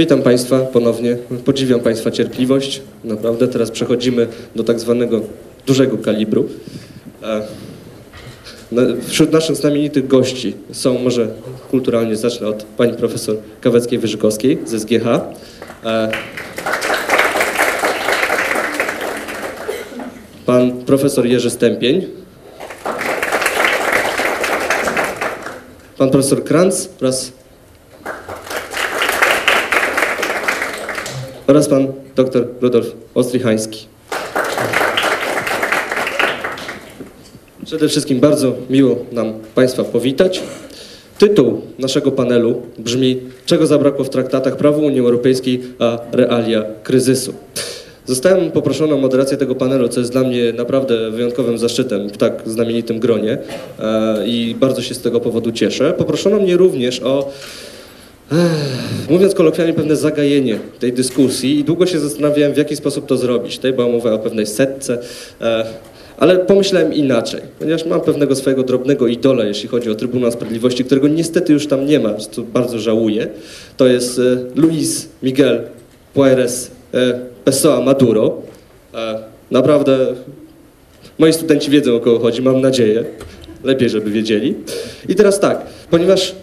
Witam Państwa ponownie. Podziwiam Państwa cierpliwość. Naprawdę teraz przechodzimy do tak zwanego dużego kalibru. E, Wśród naszych znamienitych gości są, może kulturalnie zacznę od pani profesor Kaweckiej-Wyżykowskiej z SGH. E, Pan profesor Jerzy Stępień. Pan profesor Kranz oraz oraz pan dr Rudolf Ostrychański. Przede wszystkim bardzo miło nam Państwa powitać. Tytuł naszego panelu brzmi Czego zabrakło w traktatach prawa Unii Europejskiej, a realia kryzysu. Zostałem poproszony o moderację tego panelu, co jest dla mnie naprawdę wyjątkowym zaszczytem w tak znamienitym gronie e, i bardzo się z tego powodu cieszę. Poproszono mnie również o Mówiąc kolokwialnie, pewne zagajenie tej dyskusji i długo się zastanawiałem, w jaki sposób to zrobić. Tutaj była mowa o pewnej setce, ale pomyślałem inaczej, ponieważ mam pewnego swojego drobnego idola, jeśli chodzi o Trybunał Sprawiedliwości, którego niestety już tam nie ma, co bardzo żałuję. To jest Luis Miguel Pueres Pessoa Maduro. Naprawdę Moi studenci wiedzą o kogo chodzi, mam nadzieję. Lepiej, żeby wiedzieli. I teraz tak, ponieważ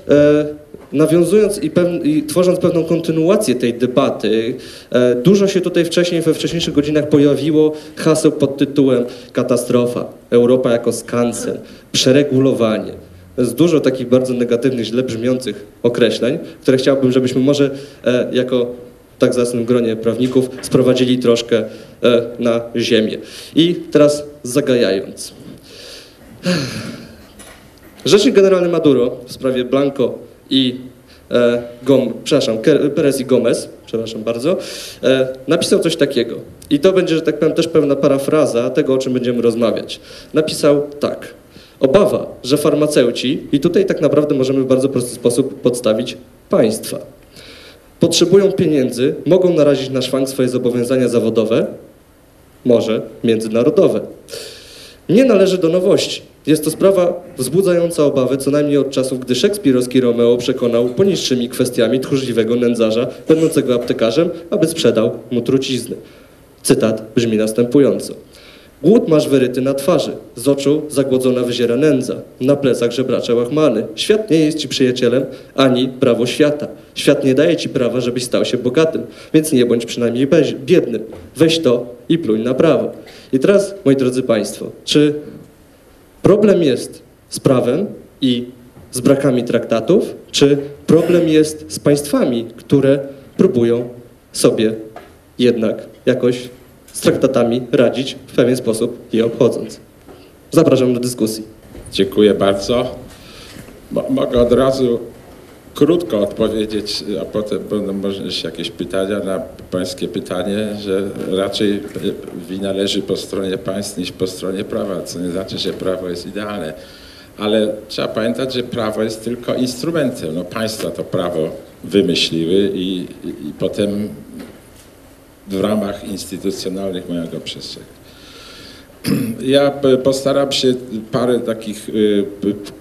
nawiązując i, i tworząc pewną kontynuację tej debaty, e, dużo się tutaj wcześniej, we wcześniejszych godzinach pojawiło haseł pod tytułem katastrofa, Europa jako skansen, przeregulowanie. Jest dużo takich bardzo negatywnych, źle brzmiących określeń, które chciałbym, żebyśmy może e, jako tak zacnym gronie prawników sprowadzili troszkę e, na ziemię. I teraz zagajając. Rzecznik Generalny Maduro w sprawie Blanco i e, Gom, przepraszam, Perez i Gomez, przepraszam bardzo, e, napisał coś takiego. I to będzie, że tak powiem, też pewna parafraza tego, o czym będziemy rozmawiać. Napisał tak. Obawa, że farmaceuci, i tutaj tak naprawdę możemy w bardzo prosty sposób podstawić państwa, potrzebują pieniędzy, mogą narazić na szwank swoje zobowiązania zawodowe, może międzynarodowe. Nie należy do nowości. Jest to sprawa wzbudzająca obawy co najmniej od czasów, gdy szekspirowski Romeo przekonał poniższymi kwestiami tchórzliwego nędzarza będącego aptekarzem, aby sprzedał mu truciznę. Cytat brzmi następująco. Głód masz wyryty na twarzy, z oczu zagłodzona wyziera nędza, na plecach żebracze łachmany. Świat nie jest ci przyjacielem, ani prawo świata. Świat nie daje ci prawa, żebyś stał się bogatym, więc nie bądź przynajmniej biednym. Weź to i pluj na prawo. I teraz, moi drodzy Państwo, czy problem jest z prawem i z brakami traktatów, czy problem jest z państwami, które próbują sobie jednak jakoś z traktatami radzić w pewien sposób je obchodząc? Zapraszam do dyskusji. Dziękuję bardzo. Mo- mogę od razu krótko odpowiedzieć, a potem będą może jakieś pytania na pańskie pytanie, że raczej e, wina leży po stronie państw niż po stronie prawa, co nie znaczy, że prawo jest idealne. Ale trzeba pamiętać, że prawo jest tylko instrumentem. No, państwa to prawo wymyśliły i, i, i potem w ramach instytucjonalnych mają go przestrzegać. Ja postaram się parę takich y,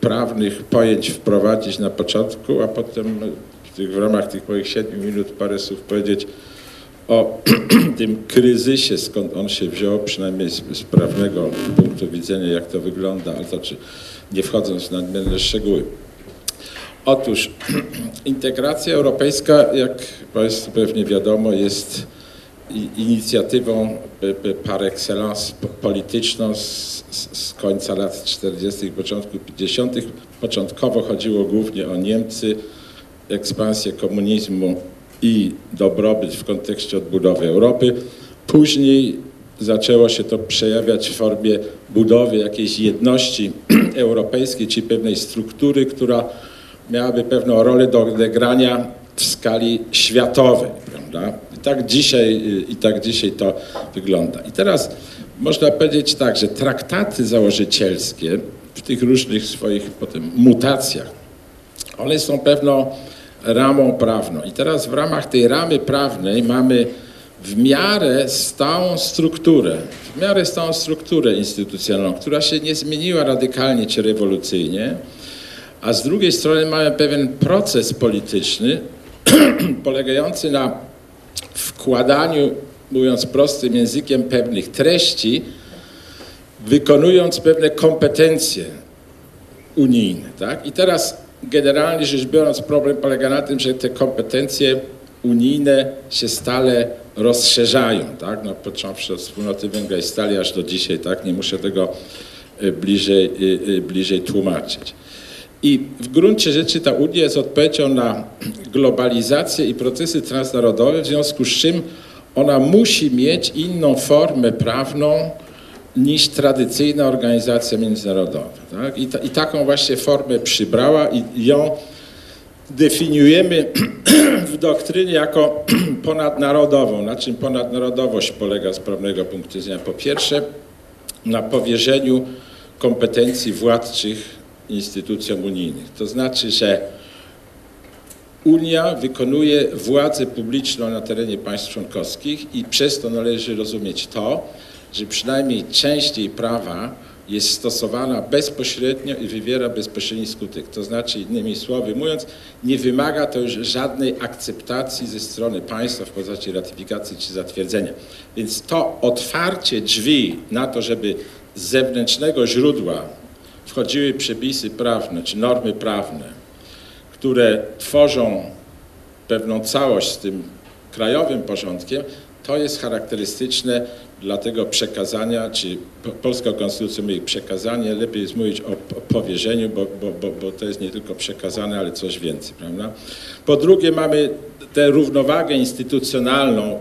prawnych pojęć wprowadzić na początku, a potem w, ramach tych moich siedmiu minut parę słów powiedzieć o tym kryzysie, skąd on się wziął, przynajmniej z, prawnego punktu widzenia, jak to wygląda, ale to czy nie wchodząc w nadmierne szczegóły. Otóż integracja europejska, jak Państwu pewnie wiadomo, jest inicjatywą p- p- par excellence po- polityczną z, z, końca lat 40., początku 50. Początkowo chodziło głównie o Niemcy, ekspansję komunizmu i dobrobyt w kontekście odbudowy Europy. Później zaczęło się to przejawiać w formie budowy jakiejś jedności europejskiej, czyli pewnej struktury, która miałaby pewną rolę do odegrania w skali światowej, prawda? Tak dzisiaj, i tak dzisiaj to wygląda. I teraz można powiedzieć tak, że traktaty założycielskie w tych różnych swoich potem mutacjach, one są pewną ramą prawną. I teraz w ramach tej ramy prawnej mamy w miarę stałą strukturę, w miarę stałą strukturę instytucjonalną, która się nie zmieniła radykalnie czy rewolucyjnie, a z drugiej strony mamy pewien proces polityczny, polegający na wkładaniu, mówiąc prostym językiem, pewnych treści, wykonując pewne kompetencje unijne. Tak? I teraz generalnie rzecz biorąc problem polega na tym, że te kompetencje unijne się stale rozszerzają, tak? no, począwszy od wspólnoty węgla i stali aż do dzisiaj, tak? nie muszę tego y, bliżej, y, y, bliżej tłumaczyć. I w gruncie rzeczy ta Unia jest odpowiedzią na globalizację i procesy transnarodowe, w związku z czym ona musi mieć inną formę prawną niż tradycyjna organizacja międzynarodowa. Tak? I, ta, I taką właśnie formę przybrała i ją definiujemy w doktrynie jako ponadnarodową. Na czym ponadnarodowość polega z prawnego punktu widzenia? Po pierwsze, na powierzeniu kompetencji władczych instytucjom unijnych. To znaczy, że Unia wykonuje władzę publiczną na terenie państw członkowskich i przez to należy rozumieć to, że przynajmniej część jej prawa jest stosowana bezpośrednio i wywiera bezpośredni skutek. To znaczy, innymi słowy mówiąc, nie wymaga to już żadnej akceptacji ze strony państwa w postaci ratyfikacji czy zatwierdzenia. Więc to otwarcie drzwi na to, żeby z zewnętrznego źródła wchodziły przepisy prawne czy normy prawne, które tworzą pewną całość z tym krajowym porządkiem, to jest charakterystyczne dla tego przekazania, czy polska konstytucja mówi przekazanie, lepiej jest mówić o powierzeniu, bo, bo, bo, bo to jest nie tylko przekazane, ale coś więcej, prawda? Po drugie mamy tę równowagę instytucjonalną,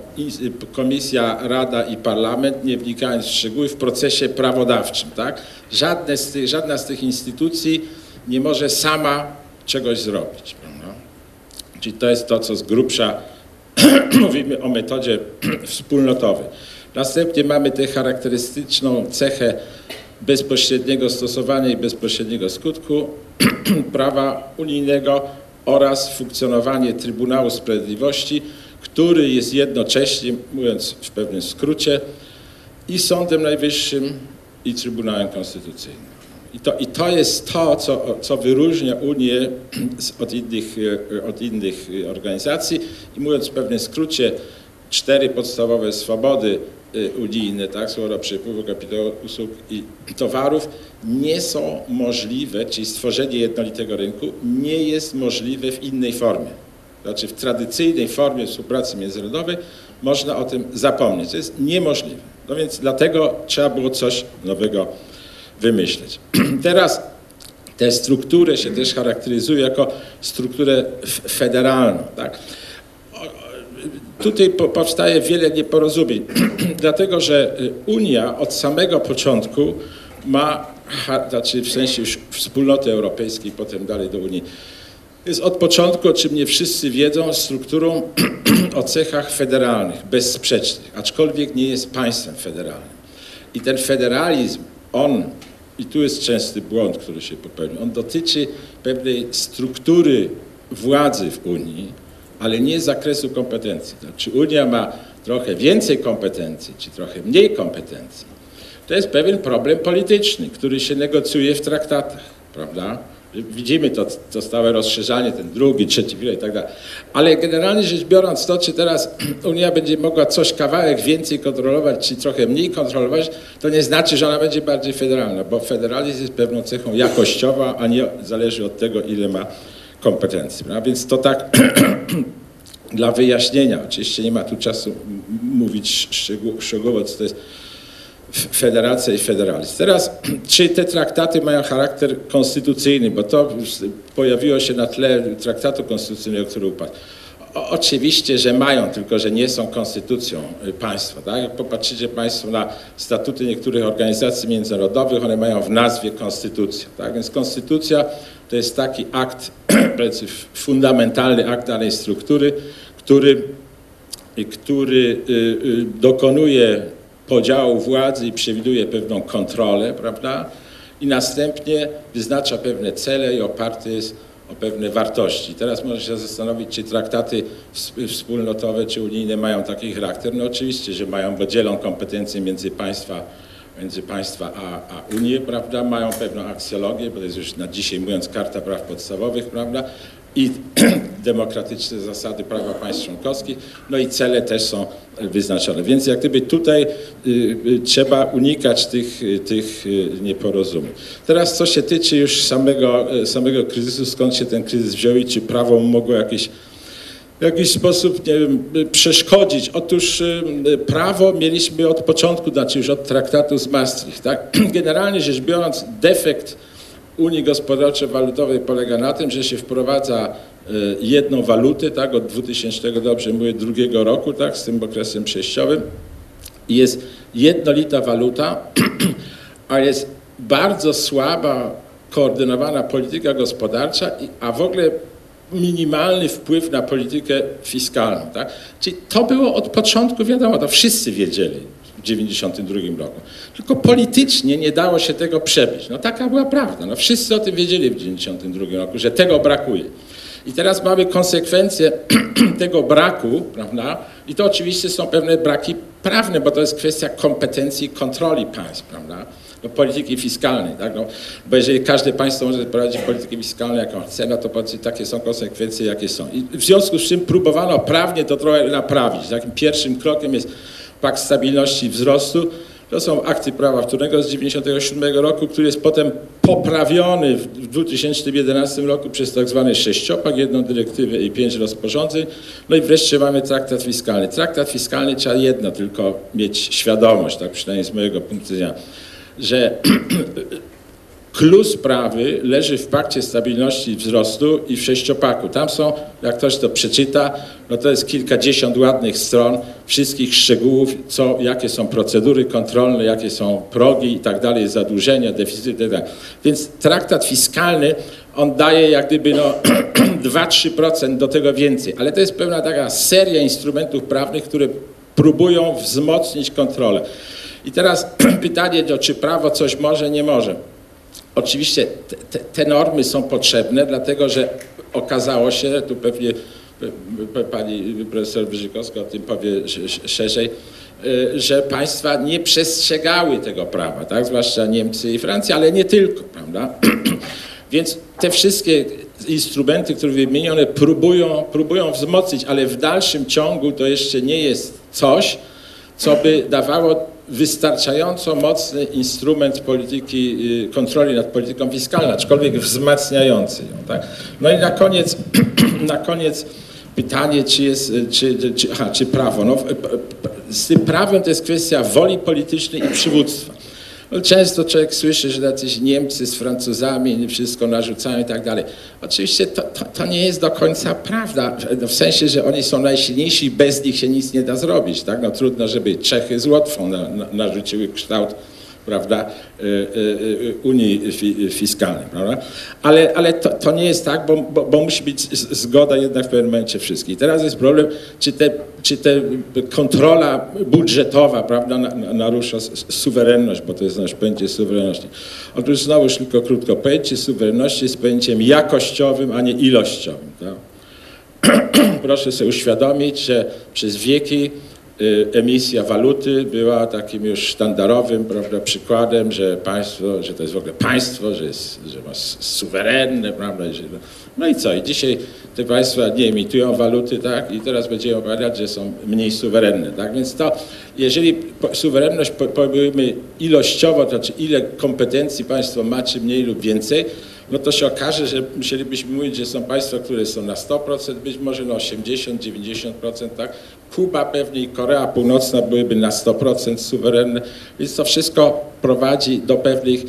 Komisja, Rada i Parlament, nie wnikając w szczegóły, w procesie prawodawczym, tak? Żadne z tych, żadna z tych instytucji nie może sama czegoś zrobić, prawda? Czyli to jest to, co z grubsza mówimy o metodzie wspólnotowej. Następnie mamy tę charakterystyczną cechę bezpośredniego stosowania i bezpośredniego skutku prawa unijnego oraz funkcjonowanie Trybunału Sprawiedliwości, który jest jednocześnie, mówiąc w pewnym skrócie, i Sądem Najwyższym, i Trybunałem Konstytucyjnym. I to, i to jest to, co, co wyróżnia Unię od innych, od innych organizacji. I mówiąc w pewnym skrócie, cztery podstawowe swobody Y, unijne, tak, swoboda przepływu kapitału, usług i towarów nie są możliwe, czyli stworzenie jednolitego rynku nie jest możliwe w innej formie. Znaczy w tradycyjnej formie współpracy międzynarodowej można o tym zapomnieć. To jest niemożliwe. No więc dlatego trzeba było coś nowego wymyśleć. Teraz te struktury się też charakteryzują jako strukturę federalną. Tak? Tutaj powstaje wiele nieporozumień, dlatego że y, Unia od samego początku ma, znaczy w sensie już wspólnoty europejskiej, potem dalej do Unii, jest od początku, o czym nie wszyscy wiedzą, strukturą o cechach federalnych, bezsprzecznych, aczkolwiek nie jest państwem federalnym. I ten federalizm, on, i tu jest częsty błąd, który się popełnił, on dotyczy pewnej struktury władzy w Unii, ale nie z zakresu kompetencji. To, czy Unia ma trochę więcej kompetencji, czy trochę mniej kompetencji, to jest pewien problem polityczny, który się negocjuje w traktatach, prawda? Widzimy to, to stałe rozszerzanie, ten drugi, trzeci filar i tak dalej. Ale generalnie rzecz biorąc to, czy teraz Unia będzie mogła coś kawałek więcej kontrolować, czy trochę mniej kontrolować, to nie znaczy, że ona będzie bardziej federalna, bo federalizm jest pewną cechą jakościową, a nie zależy od tego, ile ma kompetencji. Więc to tak dla wyjaśnienia, oczywiście nie ma tu czasu mówić szczegółowo, co to jest federacja i federalizm. Teraz, czy te traktaty mają charakter konstytucyjny, bo to pojawiło się na tle traktatu konstytucyjnego, który upadł. O, oczywiście, że mają, tylko że nie są konstytucją y, państwa. Tak? Jak popatrzycie Państwo na statuty niektórych organizacji międzynarodowych, one mają w nazwie konstytucję. Tak? Więc konstytucja to jest taki akt, fundamentalny akt danej struktury, który, który y, y, dokonuje podziału władzy i przewiduje pewną kontrolę, prawda? I następnie wyznacza pewne cele i oparty jest o pewne wartości. Teraz można się zastanowić, czy traktaty wspólnotowe czy unijne mają taki charakter. No oczywiście, że mają, bo dzielą kompetencje między państwa między państwa a, a Unię, prawda, mają pewną aksjologię, bo to jest już na dzisiaj mówiąc karta praw podstawowych, prawda, i demokratyczne zasady prawa państw członkowskich, no i cele też są wyznaczone. Więc jak gdyby tutaj y, y, trzeba unikać tych, y, tych nieporozumień. Teraz co się tyczy już samego, samego kryzysu, skąd się ten kryzys wziął i czy prawo mogło jakieś w jakiś sposób nie wiem, przeszkodzić. Otóż y, prawo mieliśmy od początku, znaczy już od traktatu z Maastricht. Tak? Generalnie rzecz biorąc, defekt Unii Gospodarczo-Walutowej polega na tym, że się wprowadza y, jedną walutę, tak, od 2000, dobrze mówię, drugiego roku, tak, z tym okresem przejściowym i jest jednolita waluta, a jest bardzo słaba koordynowana polityka gospodarcza, a w ogóle minimalny wpływ na politykę fiskalną. Tak? Czyli to było od początku wiadomo, to wszyscy wiedzieli w 1992 roku. Tylko politycznie nie dało się tego przebić. No taka była prawda. No, wszyscy o tym wiedzieli w 1992 roku, że tego brakuje. I teraz mamy konsekwencje tego braku, prawda? I to oczywiście są pewne braki prawne, bo to jest kwestia kompetencji kontroli państw, prawda? No, polityki fiskalnej, tak? No, bo jeżeli każde państwo może prowadzić politykę fiskalną, jaką chce, no to takie są konsekwencje, jakie są. I w związku z czym próbowano prawnie to trochę naprawić. Takim pierwszym krokiem jest Pakt Stabilności i Wzrostu, to są akty prawa wtórnego z 1997 roku, który jest potem poprawiony w 2011 roku przez tak zwany sześciopak, jedną dyrektywę i pięć rozporządzeń. No i wreszcie mamy traktat fiskalny. Traktat fiskalny trzeba jedno tylko mieć świadomość, tak przynajmniej z mojego punktu widzenia, że Clue sprawy leży w Pakcie Stabilności i Wzrostu i w sześciopaku. Tam są, jak ktoś to przeczyta, no to jest kilkadziesiąt ładnych stron wszystkich szczegółów, co, jakie są procedury kontrolne, jakie są progi i tak dalej, zadłużenia, deficyty i tak. Więc traktat fiskalny, on daje jak gdyby no 2-3% do tego więcej, ale to jest pewna taka seria instrumentów prawnych, które próbują wzmocnić kontrolę. I teraz pytanie, no, czy prawo coś może, nie może. Oczywiście te, te, normy są potrzebne, dlatego że okazało się, tu pewnie p- p- pani profesor Wyżykowska o tym powie sz- sz- szerzej, y, że państwa nie przestrzegały tego prawa, tak? zwłaszcza Niemcy i Francja, ale nie tylko, prawda? Więc te wszystkie instrumenty, które wymienione, próbują, próbują wzmocnić, ale w dalszym ciągu to jeszcze nie jest coś, co by dawało wystarczająco mocny instrument polityki, y, kontroli nad polityką fiskalną, aczkolwiek wzmacniający ją. Tak? No i na koniec, na koniec pytanie, czy jest, y, czy, czy, aha, czy prawo. No, z tym prawem to jest kwestia woli politycznej i przywództwa. Często człowiek słyszy, że jacyś Niemcy z Francuzami wszystko narzucają i tak dalej. Oczywiście to, to, to nie jest do końca prawda, w sensie, że oni są najsilniejsi i bez nich się nic nie da zrobić. Tak? No, trudno, żeby Czechy z Łotwą na, na, narzuciły kształt prawda, y, y, y, Unii fi, Fiskalnej. Prawda? Ale, ale to, to nie jest tak, bo, bo, bo musi być zgoda jednak w pewnym momencie wszystkich. Teraz jest problem, czy te, czy te kontrola budżetowa prawda, na, na, narusza suwerenność, bo to jest nasz pojęcie suwerenności. Otóż znowu już tylko krótko, pojęcie suwerenności jest pojęciem jakościowym, a nie ilościowym. Tak? proszę sobie uświadomić, że przez wieki emisja waluty była takim już sztandarowym prawda, przykładem, że państwo, że to jest w ogóle państwo, że, jest, że ma suwerenne, prawda, że, no i co, i dzisiaj te państwa nie emitują waluty, tak, i teraz będziemy opowiadać, że są mniej suwerenne, tak, więc to, jeżeli suwerenność po- powiemy ilościowo, to znaczy ile kompetencji państwo ma, czy mniej lub więcej, no to się okaże, że musielibyśmy mówić, że są państwa, które są na 100%, być może na 80, 90%, tak? Kuba pewnie i Korea Północna byłyby na 100% suwerenne, więc to wszystko prowadzi do pewnych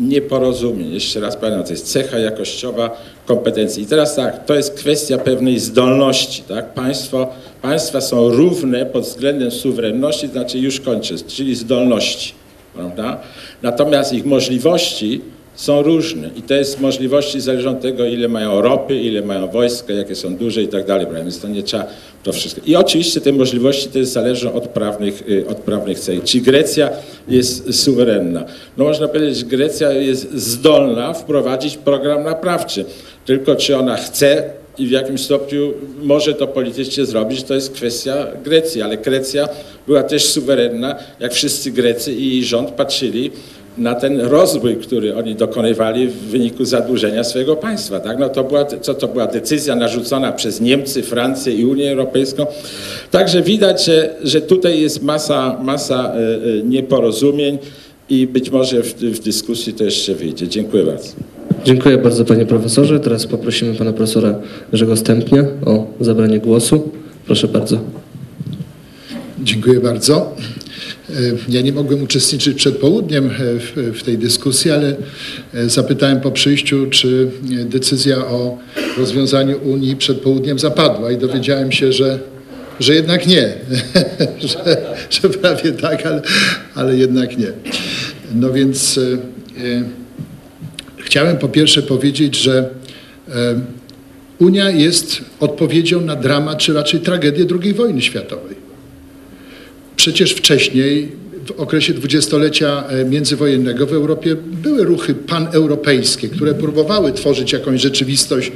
nieporozumień. Jeszcze raz pamiętam, to jest cecha jakościowa kompetencji. I teraz tak, to jest kwestia pewnej zdolności, tak? Państwo, państwa są równe pod względem suwerenności, znaczy już kończę, czyli zdolności, prawda? Natomiast ich możliwości są różne i jest możliwości zależą od tego, ile mają ropy, ile mają wojska, jakie są duże i tak dalej, więc to nie trzeba to wszystko. I oczywiście te możliwości też zależą od prawnych, y, od prawnych cech. Czy Grecja jest suwerenna? No można powiedzieć, że Grecja jest zdolna wprowadzić program naprawczy, tylko czy ona chce i w jakim stopniu może to politycznie zrobić, to jest kwestia Grecji, ale Grecja była też suwerenna, jak wszyscy Grecy i jej rząd patrzyli na ten rozwój, który oni dokonywali w wyniku zadłużenia swojego państwa. Tak? No to była, co to była decyzja narzucona przez Niemcy, Francję i Unię Europejską. Także widać, że, że tutaj jest masa, masa y, y, nieporozumień i być może w, w dyskusji to jeszcze wyjdzie. Dziękuję bardzo. Dziękuję bardzo panie profesorze. Teraz poprosimy pana profesora Jerzego Stępnia o zabranie głosu. Proszę bardzo. Dziękuję bardzo. E, Ja nie mogłem uczestniczyć przed południem e, w, w tej dyskusji, ale e, zapytałem po przyjściu, czy decyzja o rozwiązaniu Unii przed południem zapadła i dowiedziałem się, że, że jednak nie, że, że prawie tak, ale, ale jednak nie. No więc chciałem po pierwsze powiedzieć, że Unia jest odpowiedzią na dramat, czy raczej tragedię II wojny światowej. Przecież wcześniej, okresie dwudziestolecia e, międzywojennego w Europie były ruchy paneuropejskie, które próbowały tworzyć jakąś rzeczywistość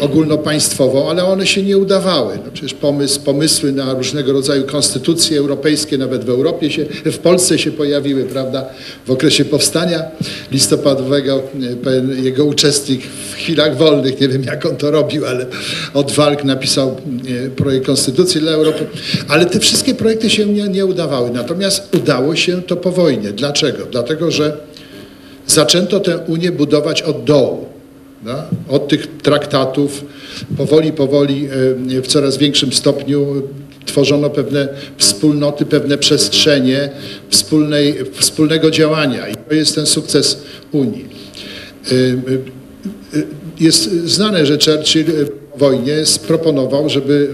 ogólnopaństwową, ale one się nie udawały. No przecież pomysł, pomysły na różnego rodzaju konstytucje europejskie, nawet w Europie się, w Polsce się pojawiły, prawda, w okresie powstania listopadowego. e, Jego uczestnik w chwilach wolnych, nie wiem jak on to robił, ale od walk napisał e, projekt konstytucji dla Europy. Ale te wszystkie projekty się nie, nie udawały. Natomiast udało się to po wojnie. Dlaczego? Dlatego, że zaczęto tę Unię budować od dołu. Od tych traktatów powoli, powoli e, w coraz większym stopniu tworzono pewne wspólnoty, pewne przestrzenie wspólnej, wspólnego działania. I to jest ten sukces Unii. E, e, Jest znane, że Churchill wojnie proponował, żeby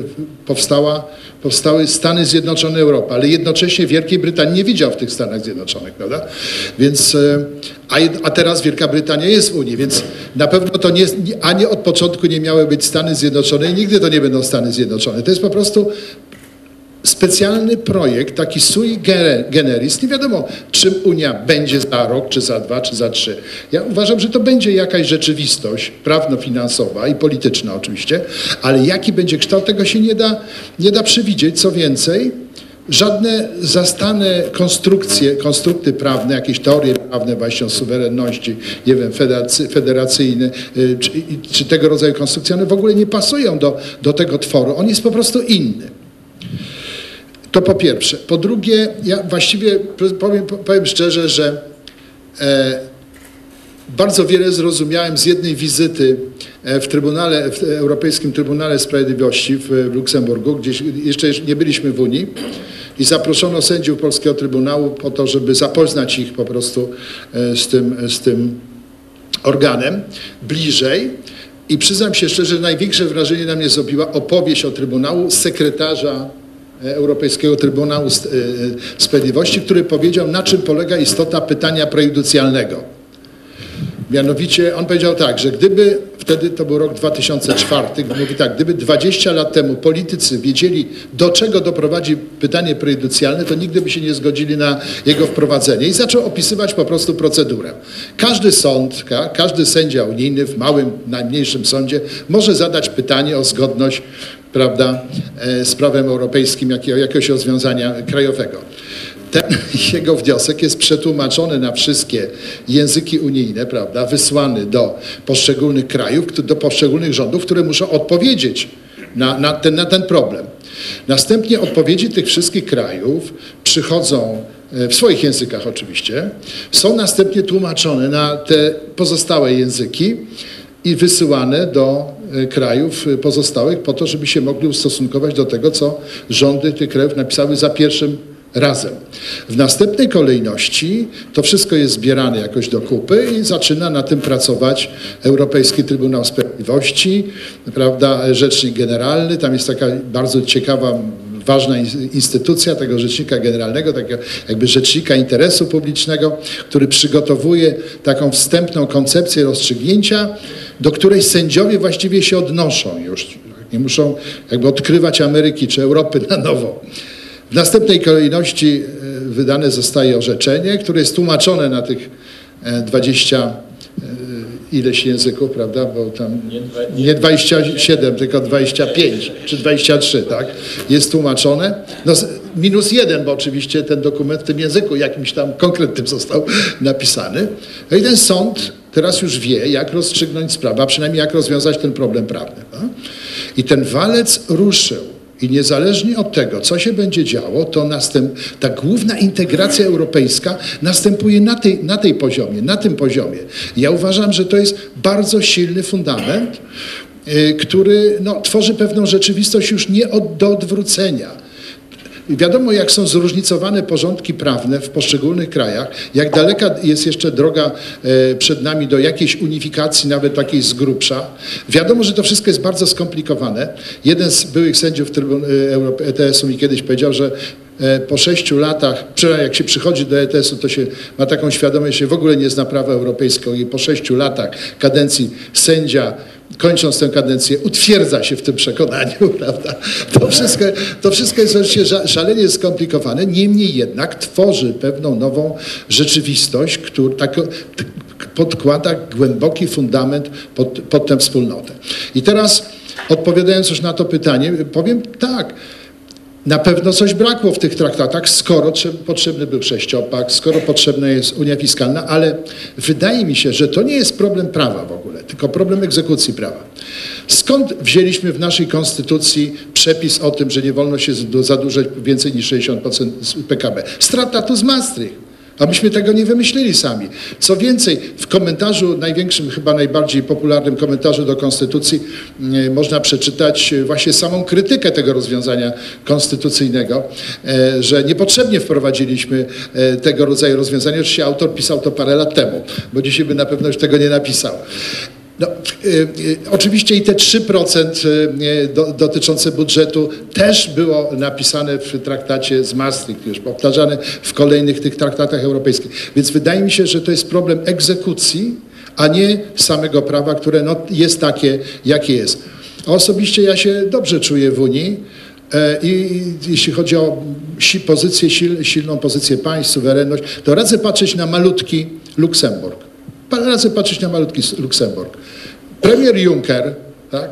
powstała, powstały Stany Zjednoczone Europy, ale jednocześnie Wielkiej Brytanii nie widział w tych Stanach Zjednoczonych, prawda? Więc, e, a, a teraz Wielka Brytania jest w Unii, więc na pewno to nie, ani od początku nie miały być Stany Zjednoczone i nigdy to nie będą Stany Zjednoczone. To jest po prostu specjalny projekt, taki sui generis. Nie wiadomo, czym Unia będzie za rok, czy za dwa, czy za trzy. Ja uważam, że to będzie jakaś rzeczywistość prawno-finansowa i polityczna oczywiście, ale jaki będzie kształt, tego się nie da, nie da przewidzieć. Co więcej, żadne zastane konstrukcje, konstrukty prawne, jakieś teorie prawne właśnie o suwerenności, nie wiem, federacy, federacyjne, y, czy, czy tego rodzaju konstrukcje, one w ogóle nie pasują do, do tego tworu. On jest po prostu inny. To po pierwsze. Po drugie, ja właściwie powiem, powiem szczerze, że e, bardzo wiele zrozumiałem z jednej wizyty e, w Trybunale, w Europejskim Trybunale Sprawiedliwości w, Luksemburgu, gdzie jeszcze nie byliśmy w Unii i zaproszono sędziów Polskiego Trybunału po to, żeby zapoznać ich po prostu e, z tym, z tym organem bliżej. I przyznam się szczerze, największe wrażenie na mnie zrobiła opowieść o Trybunału sekretarza Europejskiego Trybunału S- e, Sprawiedliwości, który powiedział, na czym polega istota pytania prejudycjalnego. Mianowicie on powiedział tak, że gdyby, wtedy to był rok 2004, mówi tak, gdyby 20 lat temu politycy wiedzieli, do czego doprowadzi pytanie prejudycjalne, to nigdy by się nie zgodzili na jego wprowadzenie. I zaczął opisywać po prostu procedurę. Każdy sąd, ka, każdy sędzia unijny w małym, najmniejszym sądzie może zadać pytanie o zgodność prawda, e, z prawem europejskim, jakiego, jakiegoś rozwiązania krajowego. Ten jego wniosek jest przetłumaczony na wszystkie języki unijne, prawda, wysłany do poszczególnych krajów, do poszczególnych rządów, które muszą odpowiedzieć na, na, ten, na ten problem. Następnie odpowiedzi tych wszystkich krajów przychodzą e, w swoich językach oczywiście, są następnie tłumaczone na te pozostałe języki i wysyłane do krajów e, pozostałych po to, żeby się mogli ustosunkować do tego, co rządy tych krajów napisały za pierwszym razem. W następnej kolejności to wszystko jest zbierane jakoś do kupy i zaczyna na tym pracować Europejski Trybunał Sprawiedliwości, prawda, Rzecznik Generalny. Tam jest taka bardzo ciekawa, ważna in- instytucja tego Rzecznika Generalnego, takiego jakby Rzecznika Interesu Publicznego, który przygotowuje taką wstępną koncepcję rozstrzygnięcia, do której sędziowie właściwie się odnoszą już. Nie muszą jakby odkrywać Ameryki czy Europy na nowo. W następnej kolejności e, wydane zostaje orzeczenie, które jest tłumaczone na tych e, 20 e, ileś języków, prawda? Bo tam nie 27, tylko 25 czy 23, tak? Jest tłumaczone. No, minus jeden, bo oczywiście ten dokument w tym języku jakimś tam konkretnym został napisany. No i ten sąd teraz już wie, jak rozstrzygnąć sprawę, a przynajmniej jak rozwiązać ten problem prawny. No? I ten walec ruszył. I niezależnie od tego, co się będzie działo, to następ, ta główna integracja europejska następuje na tej, na tej poziomie, na tym poziomie. Ja uważam, że to jest bardzo silny fundament, y, który no, tworzy pewną rzeczywistość już nie od, do odwrócenia. Wiadomo, jak są zróżnicowane porządki prawne w poszczególnych krajach, jak daleka jest jeszcze droga e, przed nami do jakiejś unifikacji, nawet takiej z grubsza. Wiadomo, że to wszystko jest bardzo skomplikowane. Jeden z byłych sędziów Trybun- e, ETS-u mi kiedyś powiedział, że e, po sześciu latach, jak się przychodzi do ETS-u, to się ma taką świadomość, że się w ogóle nie zna prawa europejskiego i po sześciu latach kadencji sędzia kończąc tę kadencję, utwierdza się w tym przekonaniu, prawda? To wszystko, to wszystko jest oczywiście szalenie skomplikowane, niemniej jednak tworzy pewną nową rzeczywistość, która tak, podkłada głęboki fundament pod, pod tę wspólnotę. I teraz odpowiadając już na to pytanie, powiem tak, na pewno coś brakło w tych traktatach, skoro trze- potrzebny był sześciopak, skoro potrzebna jest Unia Fiskalna, ale wydaje mi się, że to nie jest problem prawa w ogóle, tylko problem egzekucji prawa. Skąd wzięliśmy w naszej konstytucji przepis o tym, że nie wolno się zadłużać więcej niż 60% z PKB? Z traktatu z Maastricht. A myśmy tego nie wymyślili sami. Co więcej, w komentarzu, największym, chyba najbardziej popularnym komentarzu do Konstytucji, e, można przeczytać właśnie samą krytykę tego rozwiązania konstytucyjnego, e, że niepotrzebnie wprowadziliśmy e, tego rodzaju rozwiązania. Oczywiście autor pisał to parę lat temu, bo dzisiaj by na pewno już tego nie napisał. No, y, y, oczywiście i te 3% y, do, dotyczące budżetu też było napisane w traktacie z Maastricht, już powtarzane w kolejnych tych traktatach europejskich. Więc wydaje mi się, że to jest problem egzekucji, a nie samego prawa, które no, jest takie, jakie jest. Osobiście ja się dobrze czuję w Unii. E, I jeśli chodzi o pozycję, sil, silną pozycję państw, suwerenność, to radzę patrzeć na malutki Luksemburg. Parę razy patrzeć na malutki Luksemburg. Premier Juncker, tak,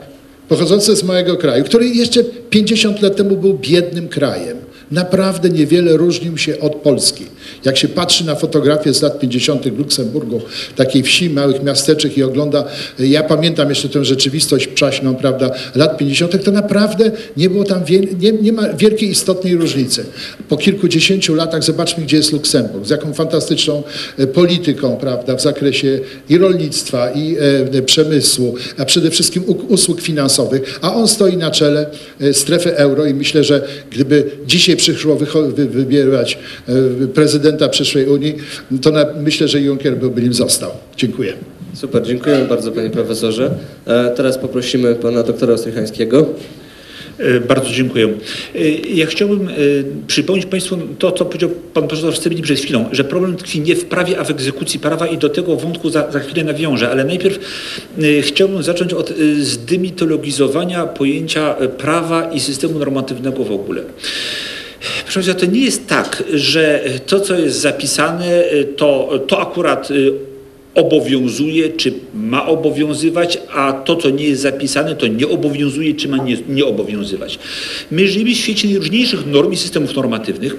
pochodzący z mojego kraju, który jeszcze 50 lat temu był biednym krajem, naprawdę niewiele różnił się od Polski. Jak się patrzy na fotografie z lat 50. w Luksemburgu, takiej wsi, małych miasteczek i ogląda, ja pamiętam jeszcze tę rzeczywistość przaśną, prawda, lat 50., to naprawdę nie było tam, nie, nie ma wielkiej istotnej różnicy. Po kilkudziesięciu latach zobaczmy, gdzie jest Luksemburg, z jaką fantastyczną e, polityką, prawda, w zakresie i rolnictwa, i e, przemysłu, a przede wszystkim usług finansowych, a on stoi na czele e, strefy euro i myślę, że gdyby dzisiaj przyszło wybierać e, prezydenta przyszłej Unii, to na, myślę, że Juncker byłby nim został. Dziękuję. Super, dziękujemy bardzo panie profesorze. E, teraz poprosimy pana doktora Ostrychańskiego. E, Bardzo dziękuję. Ja chciałbym przypomnieć Państwu to, co powiedział Pan profesor Stybnik przed chwilą, że problem tkwi nie w prawie, a w egzekucji prawa i do tego wątku za, za chwilę nawiążę, ale najpierw chciałbym zacząć od zdymitologizowania pojęcia prawa i systemu normatywnego w ogóle. Proszę Państwa, to nie jest tak, że to, co jest zapisane, to, to akurat e, obowiązuje, czy ma obowiązywać, a to, co nie jest zapisane, to nie obowiązuje, czy ma nie, nie obowiązywać. My żyjemy w świecie najróżniejszych norm i systemów normatywnych.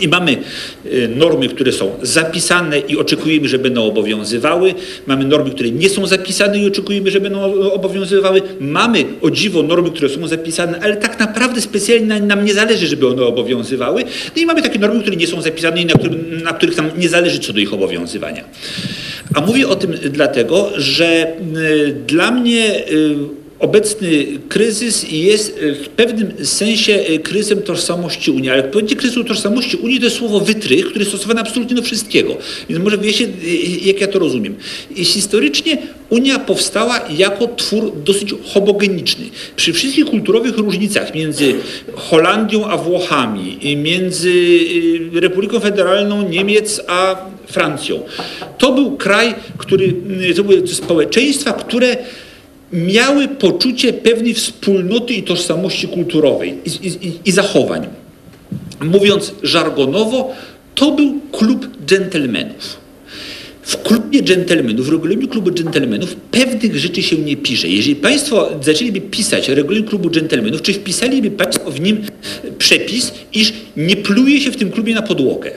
I mamy e, normy, które są zapisane i oczekujemy, że będą obowiązywały. Mamy normy, które nie są zapisane i oczekujemy, że będą obowiązywały. Mamy o dziwo normy, które są zapisane, ale tak naprawdę specjalnie na- nam nie zależy, żeby one obowiązywały. No i mamy takie normy, które nie są zapisane i na, na których nam nie zależy co do ich obowiązywania. A mówię o tym dlatego, że y, dla mnie y, Obecny kryzys jest y, w pewnym sensie y, kryzysem tożsamości Unii, ale pojęcie kryzysu tożsamości Unii to jest słowo wytrych, które jest stosowane absolutnie do wszystkiego. Więc może wiecie, y, jak ja to rozumiem. Historycznie Unia powstała jako twór dosyć homogeniczny. Przy wszystkich kulturowych różnicach między Holandią a Włochami, między Republiką Federalną Niemiec a Francją. To był kraj, który, to były społeczeństwa, które miały poczucie pewnej wspólnoty i tożsamości kulturowej i, i, i zachowań. Mówiąc żargonowo, to był klub dżentelmenów. w klubie dżentelmenów, w regulaminie klubu dżentelmenów pewnych rzeczy się nie pisze. Jeżeli Państwo zaczęliby pisać regulamin klubu dżentelmenów, czy wpisaliby Państwo w nim przepis, iż nie pluje się w tym klubie na podłogę?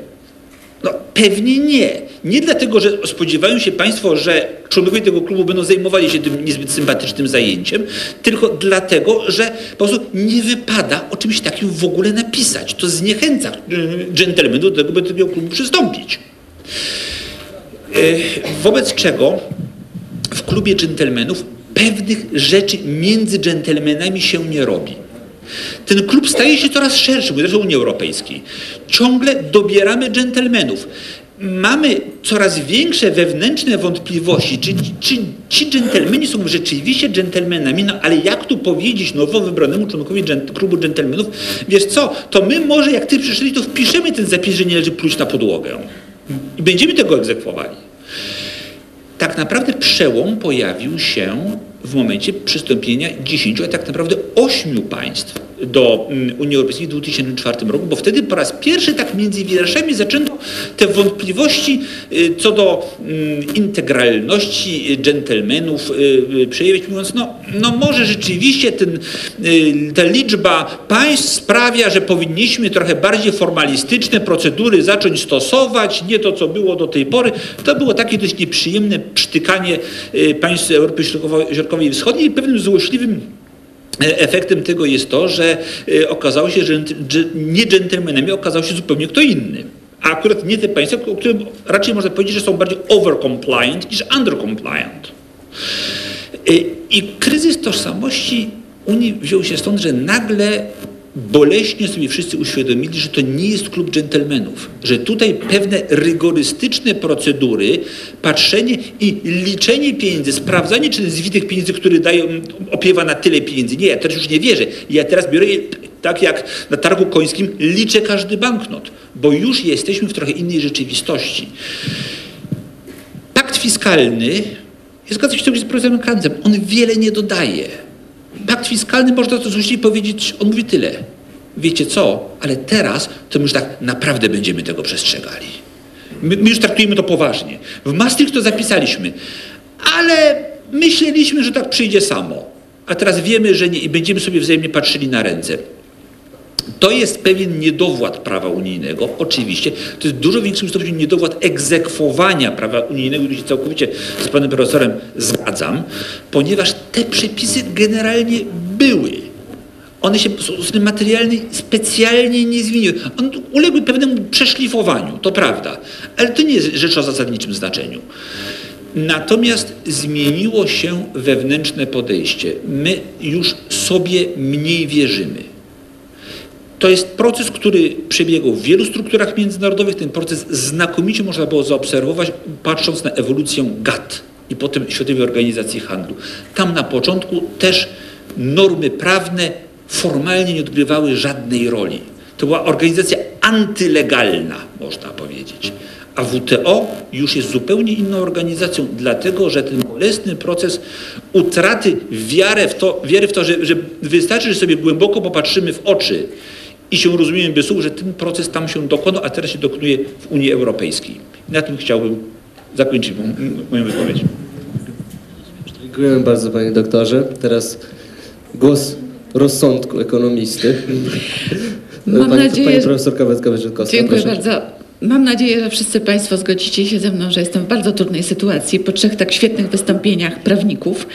No pewnie nie. Nie dlatego, że spodziewają się Państwo, że członkowie tego klubu będą zajmowali się tym niezbyt sympatycznym zajęciem, tylko dlatego, że po prostu nie wypada o czymś takim w ogóle napisać. To zniechęca y, dżentelmenów do tego, by do tego klubu przystąpić. E, Wobec czego w klubie dżentelmenów pewnych rzeczy między dżentelmenami się nie robi. Ten klub staje się coraz szerszy, mówię też o Unii Europejskiej. Ciągle dobieramy dżentelmenów. Mamy coraz większe wewnętrzne wątpliwości, czy, czy ci dżentelmeni są rzeczywiście dżentelmenami, no ale jak tu powiedzieć nowo wybranemu członkowi dżent, klubu dżentelmenów, wiesz co, to my może jak ty przyszli, to wpiszemy ten zapis, że nie należy pluć na podłogę. I będziemy tego egzekwowali. Tak naprawdę przełom pojawił się w momencie przystąpienia 10, a tak naprawdę 8 państw do mm, Unii Europejskiej w 2004 roku, bo wtedy po raz pierwszy tak między wierszami zaczęto te wątpliwości y, co do mm, integralności dżentelmenów y, y, przejawiać, mówiąc, no, no może rzeczywiście ten, y, ta liczba państw sprawia, że powinniśmy trochę bardziej formalistyczne procedury zacząć stosować, nie to, co było do tej pory. To było takie dość nieprzyjemne przytykanie y, państw Europy Środkowo- I Wschodniej pewnym złośliwym e, Efektem tego jest to, że e, okazało się, że nie dżentelmenami okazał się zupełnie kto inny. A akurat nie te państwa, o których raczej można powiedzieć, że są bardziej over-compliant niż under-compliant. E, I kryzys tożsamości Unii wziął się stąd, że nagle boleśnie sobie wszyscy uświadomili, że to nie jest klub dżentelmenów, że tutaj pewne rygorystyczne procedury, patrzenie i liczenie pieniędzy, sprawdzanie, czy ten zwitych pieniędzy, który daje, opiewa na tyle pieniędzy. Nie, ja teraz już nie wierzę. Ja teraz biorę je tak jak na targu końskim, liczę każdy banknot, bo już jesteśmy w trochę innej rzeczywistości. Pakt fiskalny, ja zgadzam się z profesorem Kranzem, on wiele nie dodaje. Pakt fiskalny można to złośliwie powiedzieć, on mówi tyle. Wiecie co, ale teraz to my już tak naprawdę będziemy tego przestrzegali. My, my już traktujemy to poważnie. W Maastricht to zapisaliśmy, ale myśleliśmy, że tak przyjdzie samo. A teraz wiemy, że nie i będziemy sobie wzajemnie patrzyli na ręce. To jest pewien niedowład prawa unijnego, oczywiście. To jest w dużo większym stopniu niedowład egzekwowania prawa unijnego, tu się całkowicie z panem profesorem zgadzam, ponieważ te przepisy generalnie były. One się w sposób materialny specjalnie nie zmieniły. One uległy pewnemu przeszlifowaniu, to prawda, ale to nie jest rzecz o zasadniczym znaczeniu. Natomiast zmieniło się wewnętrzne podejście. My już sobie mniej wierzymy. To jest proces, który przebiegał w wielu strukturach międzynarodowych. Ten proces znakomicie można było zaobserwować, patrząc na ewolucję GATT i potem Światowej Organizacji Handlu. Tam na początku też normy prawne formalnie nie odgrywały żadnej roli. To była organizacja antylegalna, można powiedzieć. A WTO już jest zupełnie inną organizacją, dlatego że ten bolesny proces utraty wiary w to, wiary w to że, że wystarczy, że sobie głęboko popatrzymy w oczy i się rozumiemy bez słów, że ten proces tam się dokonał, a teraz się dokonuje w Unii Europejskiej. I na tym chciałbym zakończyć moją wypowiedź. Dziękujemy bardzo panie doktorze. Teraz głos rozsądku ekonomisty. Mam pani, nadzieję, pani że- profesor Kawecka-Wyrzynkowska. Dziękuję proszę. bardzo. Mam nadzieję, że wszyscy Państwo zgodzicie się ze mną, że jestem w bardzo trudnej sytuacji po trzech tak świetnych wystąpieniach prawników.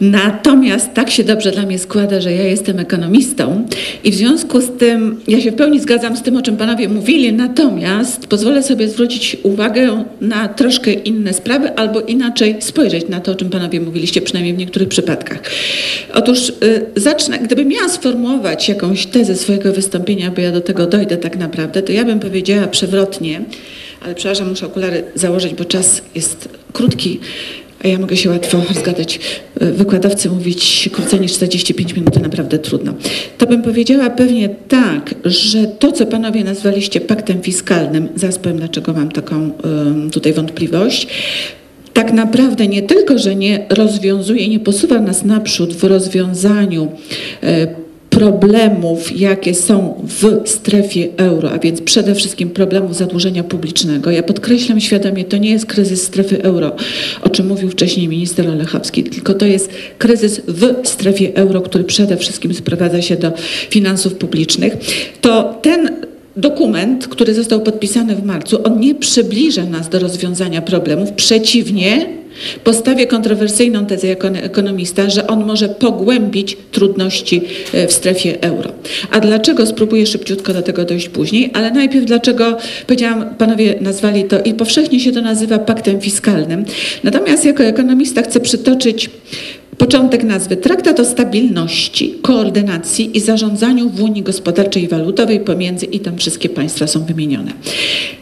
Natomiast tak się dobrze dla mnie składa, że ja jestem ekonomistą i w związku z tym ja się w pełni zgadzam z tym, o czym panowie mówili, natomiast pozwolę sobie zwrócić uwagę na troszkę inne sprawy albo inaczej spojrzeć na to, o czym panowie mówiliście, przynajmniej w niektórych przypadkach. Otóż y, zacznę, gdybym miała sformułować jakąś tezę swojego wystąpienia, bo ja do tego dojdę tak naprawdę, to ja bym powiedziała przewrotnie, ale przepraszam, muszę okulary założyć, bo czas jest krótki. A ja mogę się łatwo zgadać. Y, Wykładowcy mówić krócej niż 45 minut to naprawdę trudno. To bym powiedziała pewnie tak, że to, co panowie nazwaliście paktem fiskalnym, zaraz powiem, dlaczego mam taką tutaj wątpliwość, tak naprawdę nie tylko, że nie rozwiązuje, nie posuwa nas naprzód w rozwiązaniu e, problemów, jakie są w strefie euro, a więc przede wszystkim problemów zadłużenia publicznego. Ja podkreślam świadomie, to nie jest kryzys strefy euro, o czym mówił wcześniej minister Olechowski, tylko to jest kryzys w strefie euro, który przede wszystkim sprowadza się do finansów publicznych. To ten dokument, który został podpisany w marcu, on nie przybliża nas do rozwiązania problemów, przeciwnie, Postawię kontrowersyjną tezę jako ekonomista, że on może pogłębić trudności e, w strefie euro. A dlaczego? Spróbuję szybciutko do tego dojść później, ale najpierw dlaczego, powiedziałam, panowie nazwali to i powszechnie się to nazywa paktem fiskalnym. Natomiast jako ekonomista chcę przytoczyć Początek nazwy Traktat o stabilności, koordynacji i zarządzaniu w Unii Gospodarczej i Walutowej pomiędzy i tam wszystkie państwa są wymienione.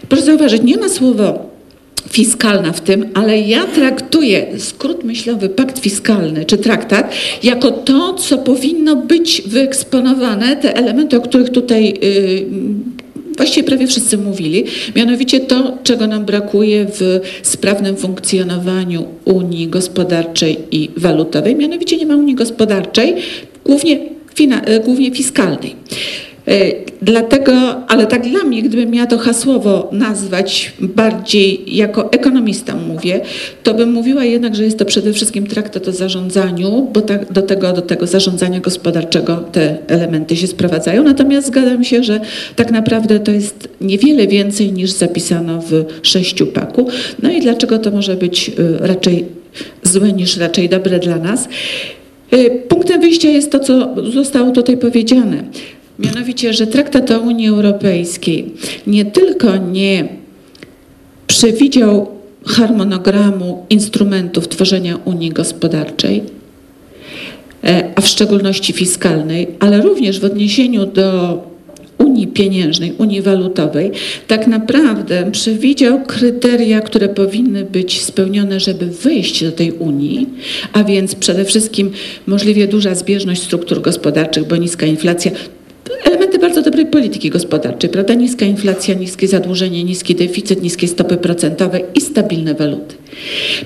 Proszę zauważyć, nie ma słowa fiskalna w tym, ale ja traktuję skrót myślowy pakt fiskalny czy traktat jako to, co powinno być wyeksponowane, te elementy, o których tutaj yy, właściwie prawie wszyscy mówili, mianowicie to, czego nam brakuje w sprawnym funkcjonowaniu Unii Gospodarczej i Walutowej, mianowicie nie ma Unii Gospodarczej, głównie, głównie fiskalnej. E, dlatego, ale tak dla mnie, gdybym miała to hasłowo nazwać bardziej jako ekonomista mówię, to bym mówiła jednak, że jest to przede wszystkim traktat o zarządzaniu, bo tak, do, tego, do tego zarządzania gospodarczego te elementy się sprowadzają. Natomiast zgadzam się, że tak naprawdę to jest niewiele więcej niż zapisano w sześciu paku. No i dlaczego to może być y, raczej złe niż raczej dobre dla nas? Y, punktem wyjścia jest to, co zostało tutaj powiedziane. Mianowicie, że traktat o Unii Europejskiej nie tylko nie przewidział harmonogramu instrumentów tworzenia Unii Gospodarczej, e, a w szczególności fiskalnej, ale również w odniesieniu do Unii Pieniężnej, Unii Walutowej, tak naprawdę przewidział kryteria, które powinny być spełnione, żeby wejść do tej Unii, a więc przede wszystkim możliwie duża zbieżność struktur gospodarczych, bo niska inflacja elementy bardzo dobrej polityki gospodarczej, prawda? Niska inflacja, niskie zadłużenie, niski deficyt, niskie stopy procentowe i stabilne waluty.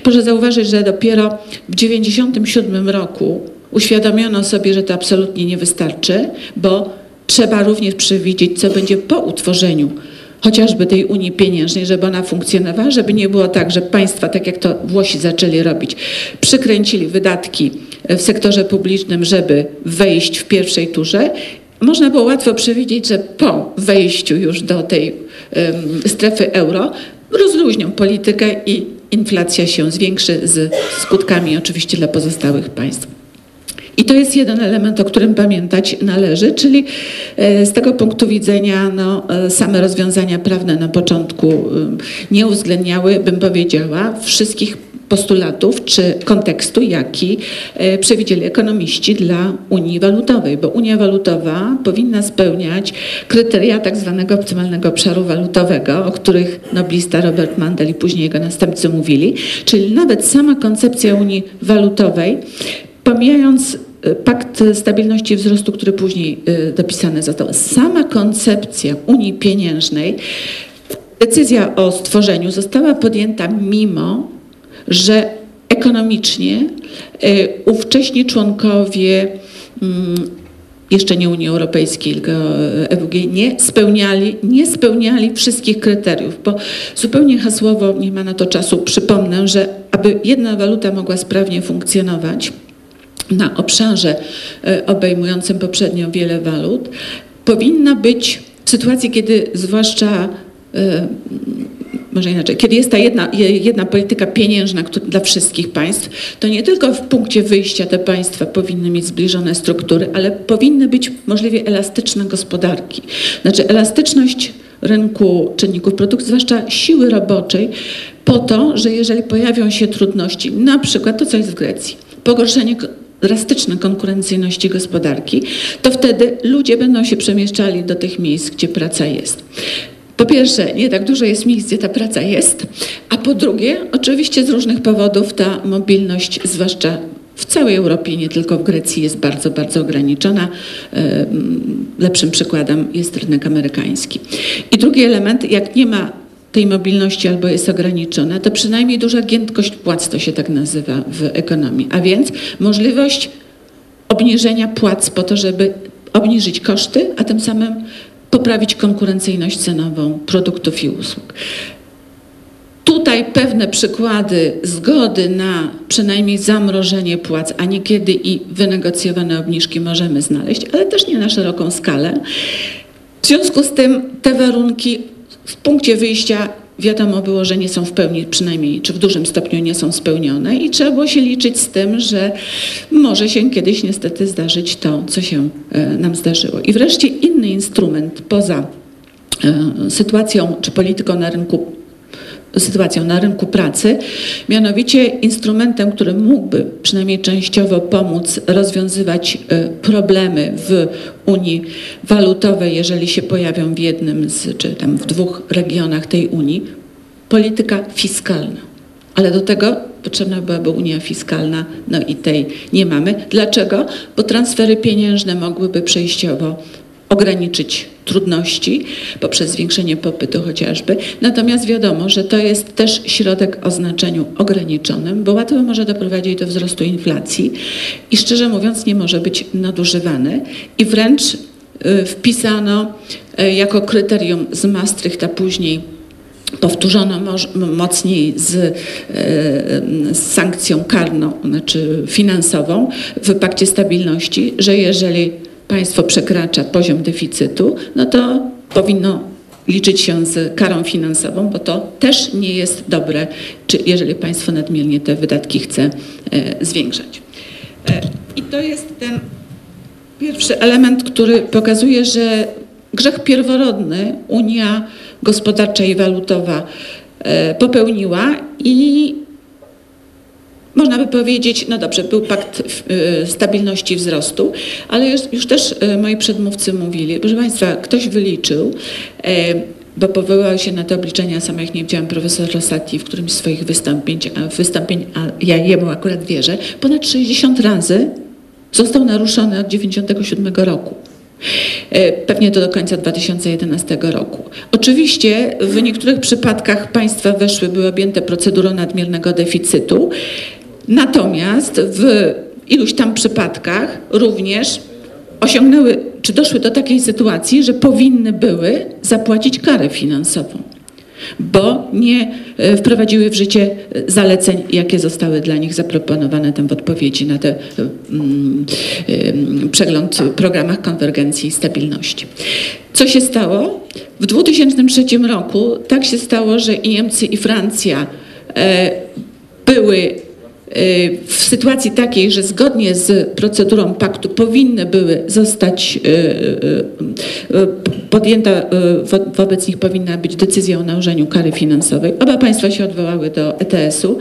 Proszę zauważyć, że dopiero w 1997 roku uświadomiono sobie, że to absolutnie nie wystarczy, bo trzeba również przewidzieć, co będzie po utworzeniu chociażby tej Unii Pieniężnej, żeby ona funkcjonowała, żeby nie było tak, że państwa, tak jak to Włosi zaczęli robić, przykręcili wydatki w sektorze publicznym, żeby wejść w pierwszej turze można było łatwo przewidzieć, że po wejściu już do tej strefy euro rozluźnią politykę i inflacja się zwiększy z skutkami oczywiście dla pozostałych państw. I to jest jeden element, o którym pamiętać należy, czyli e, z tego punktu widzenia no, e, same rozwiązania prawne na początku nie uwzględniały, bym powiedziała, wszystkich postulatów czy kontekstu, jaki e, przewidzieli ekonomiści dla Unii Walutowej, bo Unia Walutowa powinna spełniać kryteria tak zwanego optymalnego obszaru walutowego, o których noblista Robert Mandel i później jego następcy mówili, czyli nawet sama koncepcja Unii Walutowej, pomijając e, Pakt Stabilności i Wzrostu, który później e, dopisany został. Sama koncepcja Unii Pieniężnej, decyzja o stworzeniu została podjęta mimo że ekonomicznie y, ówcześni członkowie mm, jeszcze nie Unii Europejskiej, tylko EWG, nie spełniali, nie spełniali wszystkich kryteriów, bo zupełnie hasłowo, nie ma na to czasu, przypomnę, że aby jedna waluta mogła sprawnie funkcjonować na obszarze y, obejmującym poprzednio wiele walut, powinna być w sytuacji, kiedy zwłaszcza może inaczej, kiedy jest ta jedna, jedna polityka pieniężna dla wszystkich państw, to nie tylko w punkcie wyjścia te państwa powinny mieć zbliżone struktury, ale powinny być możliwie elastyczne gospodarki. Znaczy elastyczność rynku czynników produkcji, zwłaszcza siły roboczej, po to, że jeżeli pojawią się trudności, na przykład to, co jest w Grecji, pogorszenie drastyczne konkurencyjności gospodarki, to wtedy ludzie będą się przemieszczali do tych miejsc, gdzie praca jest. Po pierwsze, nie tak dużo jest miejsc, gdzie ta praca jest, a po drugie, oczywiście z różnych powodów ta mobilność, zwłaszcza w całej Europie, nie tylko w Grecji, jest bardzo, bardzo ograniczona. Lepszym przykładem jest rynek amerykański. I drugi element, jak nie ma tej mobilności albo jest ograniczona, to przynajmniej duża giętkość płac, to się tak nazywa w ekonomii, a więc możliwość obniżenia płac po to, żeby obniżyć koszty, a tym samym poprawić konkurencyjność cenową produktów i usług. Tutaj pewne przykłady zgody na przynajmniej zamrożenie płac, a niekiedy i wynegocjowane obniżki możemy znaleźć, ale też nie na szeroką skalę. W związku z tym te warunki w punkcie wyjścia wiadomo było, że nie są w pełni, przynajmniej czy w dużym stopniu nie są spełnione i trzeba było się liczyć z tym, że może się kiedyś niestety zdarzyć to, co się e, nam zdarzyło. I wreszcie inny instrument poza e, sytuacją czy polityką na rynku sytuacją na rynku pracy, mianowicie instrumentem, który mógłby przynajmniej częściowo pomóc rozwiązywać e, problemy w Unii Walutowej, jeżeli się pojawią w jednym z, czy tam w dwóch regionach tej Unii, polityka fiskalna. Ale do tego potrzebna byłaby Unia Fiskalna, no i tej nie mamy. Dlaczego? Bo transfery pieniężne mogłyby przejściowo ograniczyć trudności poprzez zwiększenie popytu chociażby. Natomiast wiadomo, że to jest też środek o znaczeniu ograniczonym, bo łatwo może doprowadzić do wzrostu inflacji i szczerze mówiąc nie może być nadużywany i wręcz y, wpisano y, jako kryterium z Maastrichta później powtórzono mocniej z, e, z sankcją karną, znaczy finansową w pakcie stabilności, że jeżeli państwo przekracza poziom deficytu, no to powinno liczyć się z karą finansową, bo to też nie jest dobre, czy jeżeli państwo nadmiernie te wydatki chce e, zwiększać. E, I to jest ten Pierwszy element, który pokazuje, że grzech pierworodny Unia Gospodarcza i Walutowa e, popełniła i można by powiedzieć, no dobrze, był pakt e, stabilności wzrostu, ale już, już też e, moi przedmówcy mówili, proszę Państwa, ktoś wyliczył, e, bo powołał się na te obliczenia, sama jak nie widziałam, profesor Rosati w którymś z swoich wystąpień, wystąpień, a ja jemu akurat wierzę, ponad 60 razy został naruszony od 1997 roku. E, Pewnie to do końca 2011 roku. Oczywiście w niektórych przypadkach państwa weszły, były objęte procedurą nadmiernego deficytu, natomiast w iluś tam przypadkach również osiągnęły, czy doszły do takiej sytuacji, że powinny były zapłacić karę finansową bo nie e, wprowadziły w życie e, zaleceń, jakie zostały dla nich zaproponowane tam w odpowiedzi na ten mm, em, przegląd w programach konwergencji i stabilności. Co się stało? W 2003 roku tak się stało, że Niemcy i Francja e, były w sytuacji takiej, że zgodnie z procedurą paktu powinny były zostać e, e, podjęta, wo- wobec nich powinna być decyzja o nałożeniu kary finansowej. Oba państwa się odwołały do ETS-u.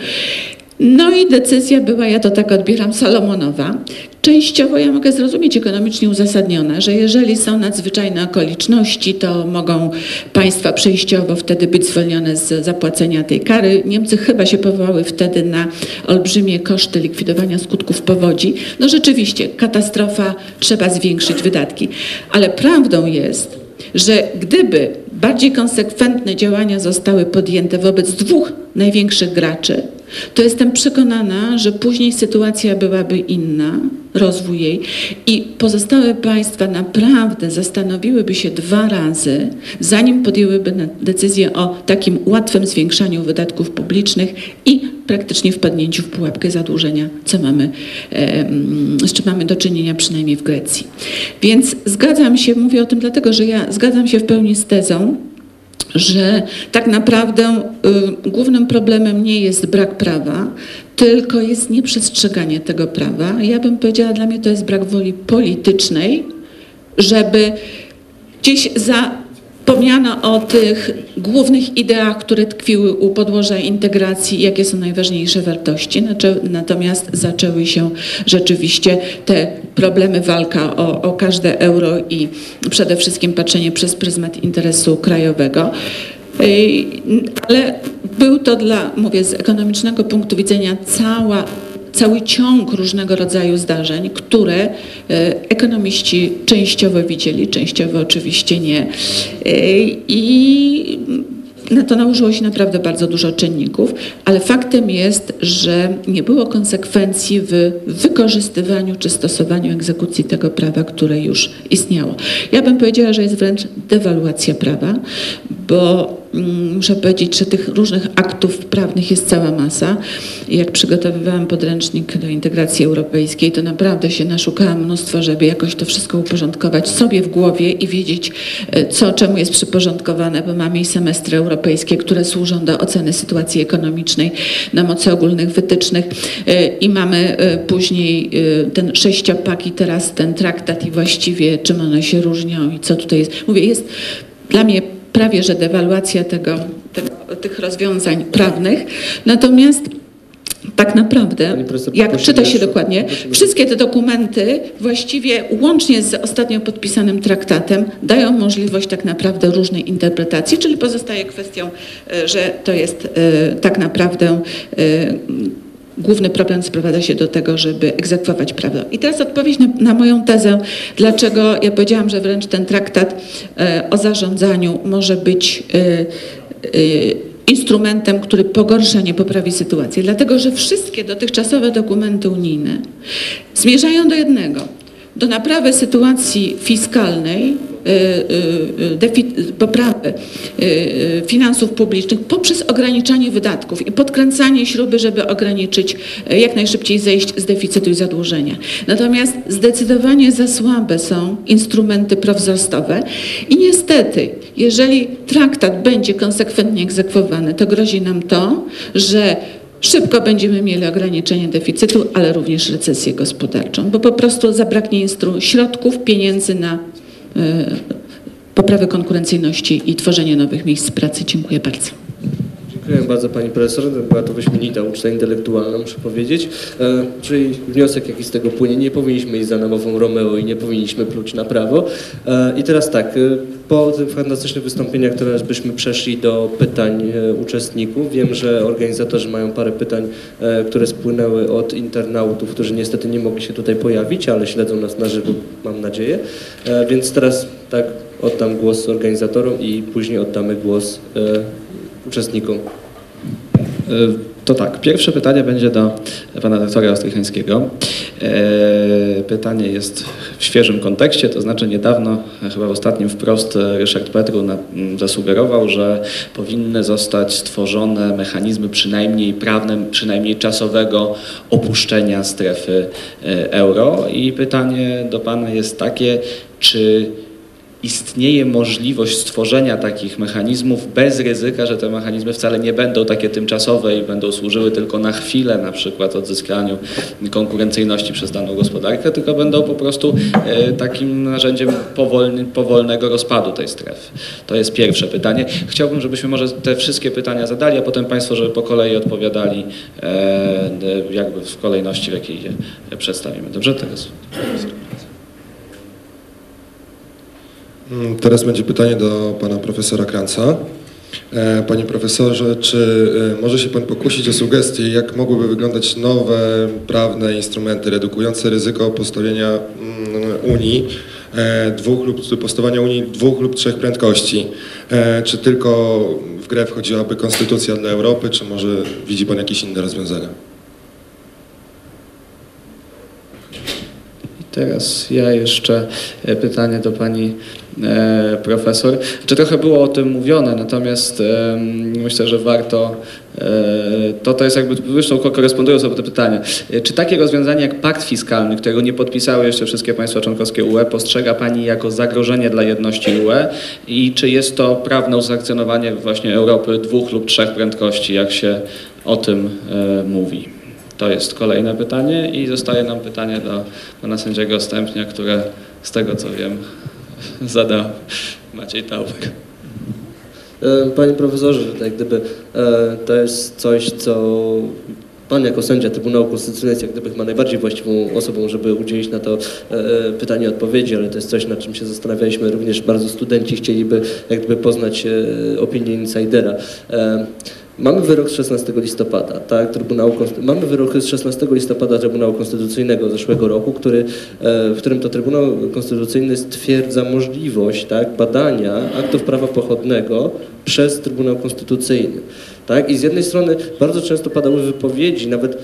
No i decyzja była, ja to tak odbieram, Salomonowa. Częściowo ja mogę zrozumieć ekonomicznie uzasadniona, że jeżeli są nadzwyczajne okoliczności, to mogą państwa przejściowo wtedy być zwolnione z zapłacenia tej kary. Niemcy chyba się powołały wtedy na olbrzymie koszty likwidowania skutków powodzi. No rzeczywiście, katastrofa, trzeba zwiększyć wydatki. Ale prawdą jest, że gdyby bardziej konsekwentne działania zostały podjęte wobec dwóch największych graczy, to jestem przekonana, że później sytuacja byłaby inna, rozwój jej i pozostałe państwa naprawdę zastanowiłyby się dwa razy, zanim podjęłyby decyzję o takim łatwym zwiększaniu wydatków publicznych i praktycznie wpadnięciu w pułapkę zadłużenia, co mamy, z czym mamy do czynienia przynajmniej w Grecji. Więc zgadzam się, mówię o tym dlatego, że ja zgadzam się w pełni z tezą, że tak naprawdę y, głównym problemem nie jest brak prawa, tylko jest nieprzestrzeganie tego prawa. Ja bym powiedziała, dla mnie to jest brak woli politycznej, żeby gdzieś zapomniano o tych głównych ideach, które tkwiły u podłoża integracji, jakie są najważniejsze wartości. Naczę- Natomiast zaczęły się rzeczywiście te problemy, walka o, o każde euro i przede wszystkim patrzenie przez pryzmat interesu krajowego. Ale był to dla, mówię, z ekonomicznego punktu widzenia cała, cały ciąg różnego rodzaju zdarzeń, które e, ekonomiści częściowo widzieli, częściowo oczywiście nie. Ej, I na to nałożyło się naprawdę bardzo dużo czynników, ale faktem jest, że nie było konsekwencji w wykorzystywaniu czy stosowaniu egzekucji tego prawa, które już istniało. Ja bym powiedziała, że jest wręcz dewaluacja prawa, bo muszę powiedzieć, że tych różnych aktów prawnych jest cała masa. Jak przygotowywałam podręcznik do integracji europejskiej, to naprawdę się naszukałam mnóstwo, żeby jakoś to wszystko uporządkować sobie w głowie i wiedzieć, e, co czemu jest przyporządkowane, bo mamy i semestry europejskie, które służą do oceny sytuacji ekonomicznej na mocy ogólnych wytycznych e, i mamy e, później ten sześciopak i teraz ten traktat i właściwie czym one się różnią i co tutaj jest. Mówię, jest dla mnie prawie, że dewaluacja tego, tego, tych rozwiązań prawnych. Natomiast tak naprawdę, profesor, jak czyta się dokładnie, wszystkie te dokumenty właściwie łącznie z ostatnio podpisanym traktatem dają możliwość tak naprawdę różnej interpretacji, czyli pozostaje kwestią, e, że to jest e, tak naprawdę e, Główny problem sprowadza się do tego, żeby egzekwować prawo. I teraz odpowiedź na, na moją tezę, dlaczego ja powiedziałam, że wręcz ten traktat e, o zarządzaniu może być e, e, instrumentem, który pogorsza, nie poprawi sytuację. Dlatego, że wszystkie dotychczasowe dokumenty unijne zmierzają do jednego. Do naprawy sytuacji fiskalnej, y, y, defi- poprawy finansów publicznych poprzez ograniczanie wydatków i podkręcanie śruby, żeby ograniczyć, jak najszybciej zejść z deficytu i zadłużenia. Natomiast zdecydowanie za słabe są instrumenty prowzrostowe i niestety, jeżeli traktat będzie konsekwentnie egzekwowany, to grozi nam to, że Szybko będziemy mieli ograniczenie deficytu, ale również recesję gospodarczą, bo po prostu zabraknie środków, pieniędzy na y, poprawę konkurencyjności i tworzenie nowych miejsc pracy. Dziękuję bardzo. Dziękuję bardzo Pani Profesor. Była to wyśmienita uczta intelektualna, muszę powiedzieć. E, czyli wniosek, jaki z tego płynie, nie powinniśmy iść za namową Romeo i nie powinniśmy pluć na prawo. E, I teraz tak, e, po tym fantastycznych wystąpieniach teraz byśmy przeszli do pytań e, uczestników. Wiem, że organizatorzy mają parę pytań, e, które spłynęły od internautów, którzy niestety nie mogli się tutaj pojawić, ale śledzą nas na żywo, mam nadzieję. Więc teraz tak oddam głos organizatorom i później oddamy głos uczestnikom. E, To tak, pierwsze pytanie będzie do pana doktora Ostrychańskiego. E, Pytanie jest w świeżym kontekście, to znaczy niedawno, e, chyba w ostatnim wprost, Ryszard Petru zasugerował, że powinny zostać stworzone mechanizmy przynajmniej prawne, przynajmniej czasowego opuszczenia strefy euro. I pytanie do pana jest takie, czy istnieje możliwość stworzenia takich mechanizmów bez ryzyka, że te mechanizmy wcale nie będą takie tymczasowe i będą służyły tylko na chwilę, na przykład odzyskaniu konkurencyjności przez daną gospodarkę, tylko będą po prostu e, takim narzędziem powolny, powolnego rozpadu tej strefy. To jest pierwsze pytanie. Chciałbym, żebyśmy może te wszystkie pytania zadali, a potem Państwo, żeby po kolei odpowiadali e, jakby w kolejności, w jakiej je przedstawimy. Dobrze? Teraz. Mm, Teraz będzie pytanie do pana profesora Kranca. E, Panie profesorze, czy e, może się pan pokusić o sugestie, jak mogłyby wyglądać nowe prawne instrumenty redukujące ryzyko postawienia mm, Unii e, dwóch lub postawienia Unii dwóch lub trzech prędkości? Czy tylko w grę wchodziłaby konstytucja dla Europy, czy może widzi pan jakieś inne rozwiązania? Teraz ja jeszcze e, pytanie do pani e, profesor. Czy trochę było o tym mówione, natomiast myślę, że warto, e, to to jest jakby, zresztą korespondują sobie te pytania. Czy takie rozwiązanie jak pakt fiskalny, którego nie podpisały jeszcze wszystkie państwa członkowskie UE, postrzega pani jako zagrożenie dla jedności UE i czy jest to prawne usankcjonowanie właśnie Europy dwóch lub trzech prędkości, jak się o tym mówi? To jest kolejne pytanie i zostaje nam pytanie do pana sędziego Stępnia, które z tego co wiem zadał Maciej Tauber. E, Panie profesorze, jak gdyby e, to jest coś, co Pan jako sędzia Trybunału Konstytucyjnego jest jak gdyby chyba najbardziej właściwą osobą, żeby udzielić na to e, pytanie odpowiedzi, ale to jest coś, nad czym się zastanawialiśmy. Również bardzo studenci chcieliby jak gdyby poznać opinię insidera. Mamy wyrok z 16 listopada, tak, Trybunału mamy wyrok z 16 listopada Trybunału Konstytucyjnego zeszłego roku, który, e, w którym to Trybunał Konstytucyjny stwierdza możliwość tak, badania aktów prawa pochodnego przez Trybunał Konstytucyjny. Tak? I z jednej strony bardzo często padały wypowiedzi, nawet e,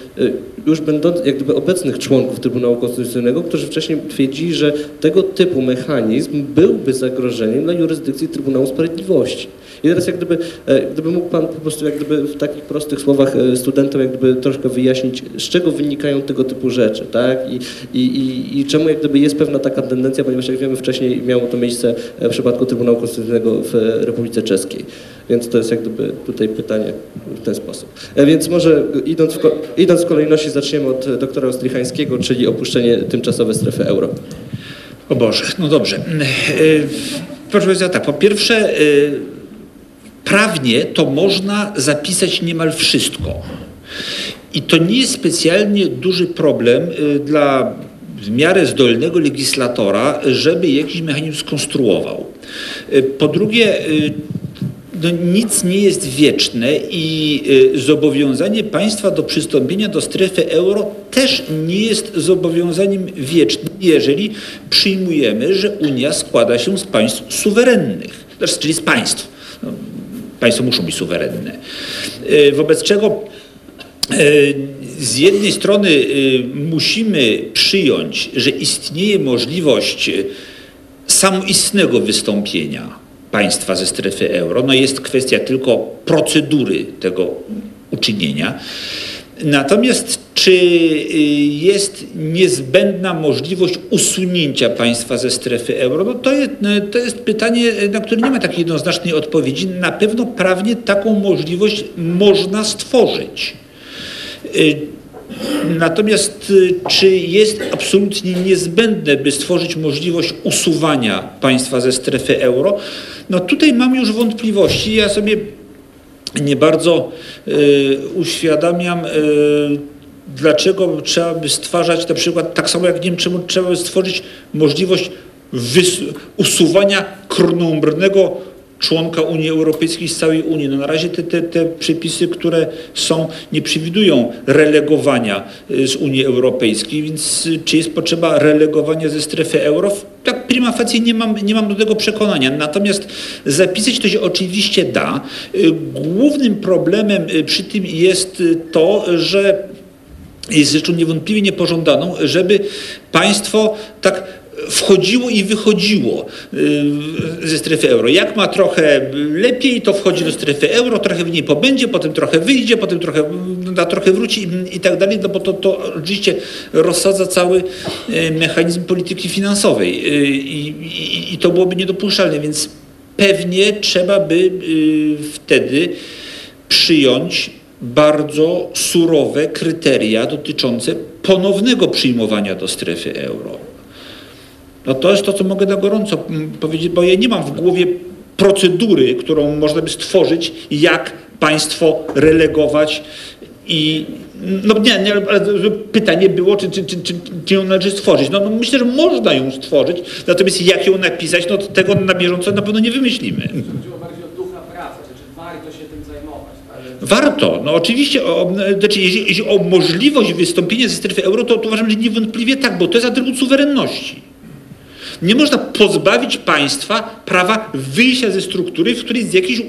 już będąc jak gdyby obecnych członków Trybunału Konstytucyjnego, którzy wcześniej twierdzili, że tego typu mechanizm byłby zagrożeniem dla jurysdykcji Trybunału Sprawiedliwości. I teraz jak gdyby, e, gdyby mógł Pan po prostu jak gdyby w takich prostych słowach e, studentom jak gdyby troszkę wyjaśnić, z czego wynikają tego typu rzeczy, tak? I, i, i, i czemu jak gdyby jest pewna taka tendencja, ponieważ jak wiemy wcześniej miało to miejsce e, w przypadku Trybunału Konstytucyjnego w Republice Czeskiej. Więc to jest jak gdyby tutaj pytanie w ten sposób. Więc może idąc w, idąc w kolejności zaczniemy od doktora Ostrychańskiego, czyli opuszczenie tymczasowe strefy euro. O Boże, no dobrze. Proszę powiedzieć tak, po pierwsze, prawnie to można zapisać niemal wszystko. I to nie jest specjalnie duży problem y, dla w miarę zdolnego legislatora, żeby jakiś mechanizm skonstruował. Y, Po drugie, y, no nic nie jest wieczne i zobowiązanie państwa do przystąpienia do strefy euro też nie jest zobowiązaniem wiecznym, jeżeli przyjmujemy, że Unia składa się z państw suwerennych, znaczy, czyli z państw. No, państwa muszą być suwerenne. Y, Wobec czego E, Z jednej strony y, musimy przyjąć, że istnieje możliwość y, samoistnego wystąpienia państwa ze strefy euro. No jest kwestia tylko procedury tego uczynienia. Natomiast czy y, jest niezbędna możliwość usunięcia państwa ze strefy euro? No to, jest, to jest pytanie, na które nie ma takiej jednoznacznej odpowiedzi. Na pewno prawnie taką możliwość można stworzyć. Y, Natomiast y, czy jest absolutnie niezbędne, by stworzyć możliwość usuwania państwa ze strefy euro? No tutaj mam już wątpliwości. Ja sobie nie bardzo y, uświadamiam, y, dlaczego trzeba by stwarzać na przykład, tak samo jak nie wiem, czemu trzeba by stworzyć możliwość usuwania krnąbrnego członka Unii Europejskiej z całej Unii. No na razie te, te, te przepisy, które są, nie przewidują relegowania y, z Unii Europejskiej, więc y, czy jest potrzeba relegowania ze strefy euro? Tak prima facie nie mam, nie mam do tego przekonania. Natomiast zapisać to się oczywiście da. Y, Głównym problemem przy tym jest to, że jest rzeczą niewątpliwie niepożądaną, żeby państwo tak wchodziło i wychodziło y, ze strefy euro. Jak ma trochę lepiej, to wchodzi do strefy euro, trochę w niej pobędzie, potem trochę wyjdzie, potem trochę, na trochę wróci i- tak dalej, no bo to, to oczywiście rozsadza cały y, mechanizm polityki finansowej y, i, i, i to byłoby niedopuszczalne, więc pewnie trzeba by y, wtedy przyjąć bardzo surowe kryteria dotyczące ponownego przyjmowania do strefy euro. No to jest to, co mogę na gorąco mm, powiedzieć, bo ja nie mam w głowie procedury, którą można by stworzyć, jak państwo relegować i no nie, nie ale pytanie było, czy, czy, czy, czy, ją należy stworzyć. No, no myślę, że można ją stworzyć, natomiast jak ją napisać, no tego na bieżąco na pewno nie wymyślimy. Chodziło bardziej o ducha pracy, warto się tym zajmować. tak? Warto, no oczywiście, o, znaczy, jeśli, jeśli o możliwość wystąpienia ze strefy euro, to, to uważam, że niewątpliwie tak, bo to jest atrybut suwerenności. Nie można pozbawić państwa prawa wyjścia ze struktury, w której z jakichś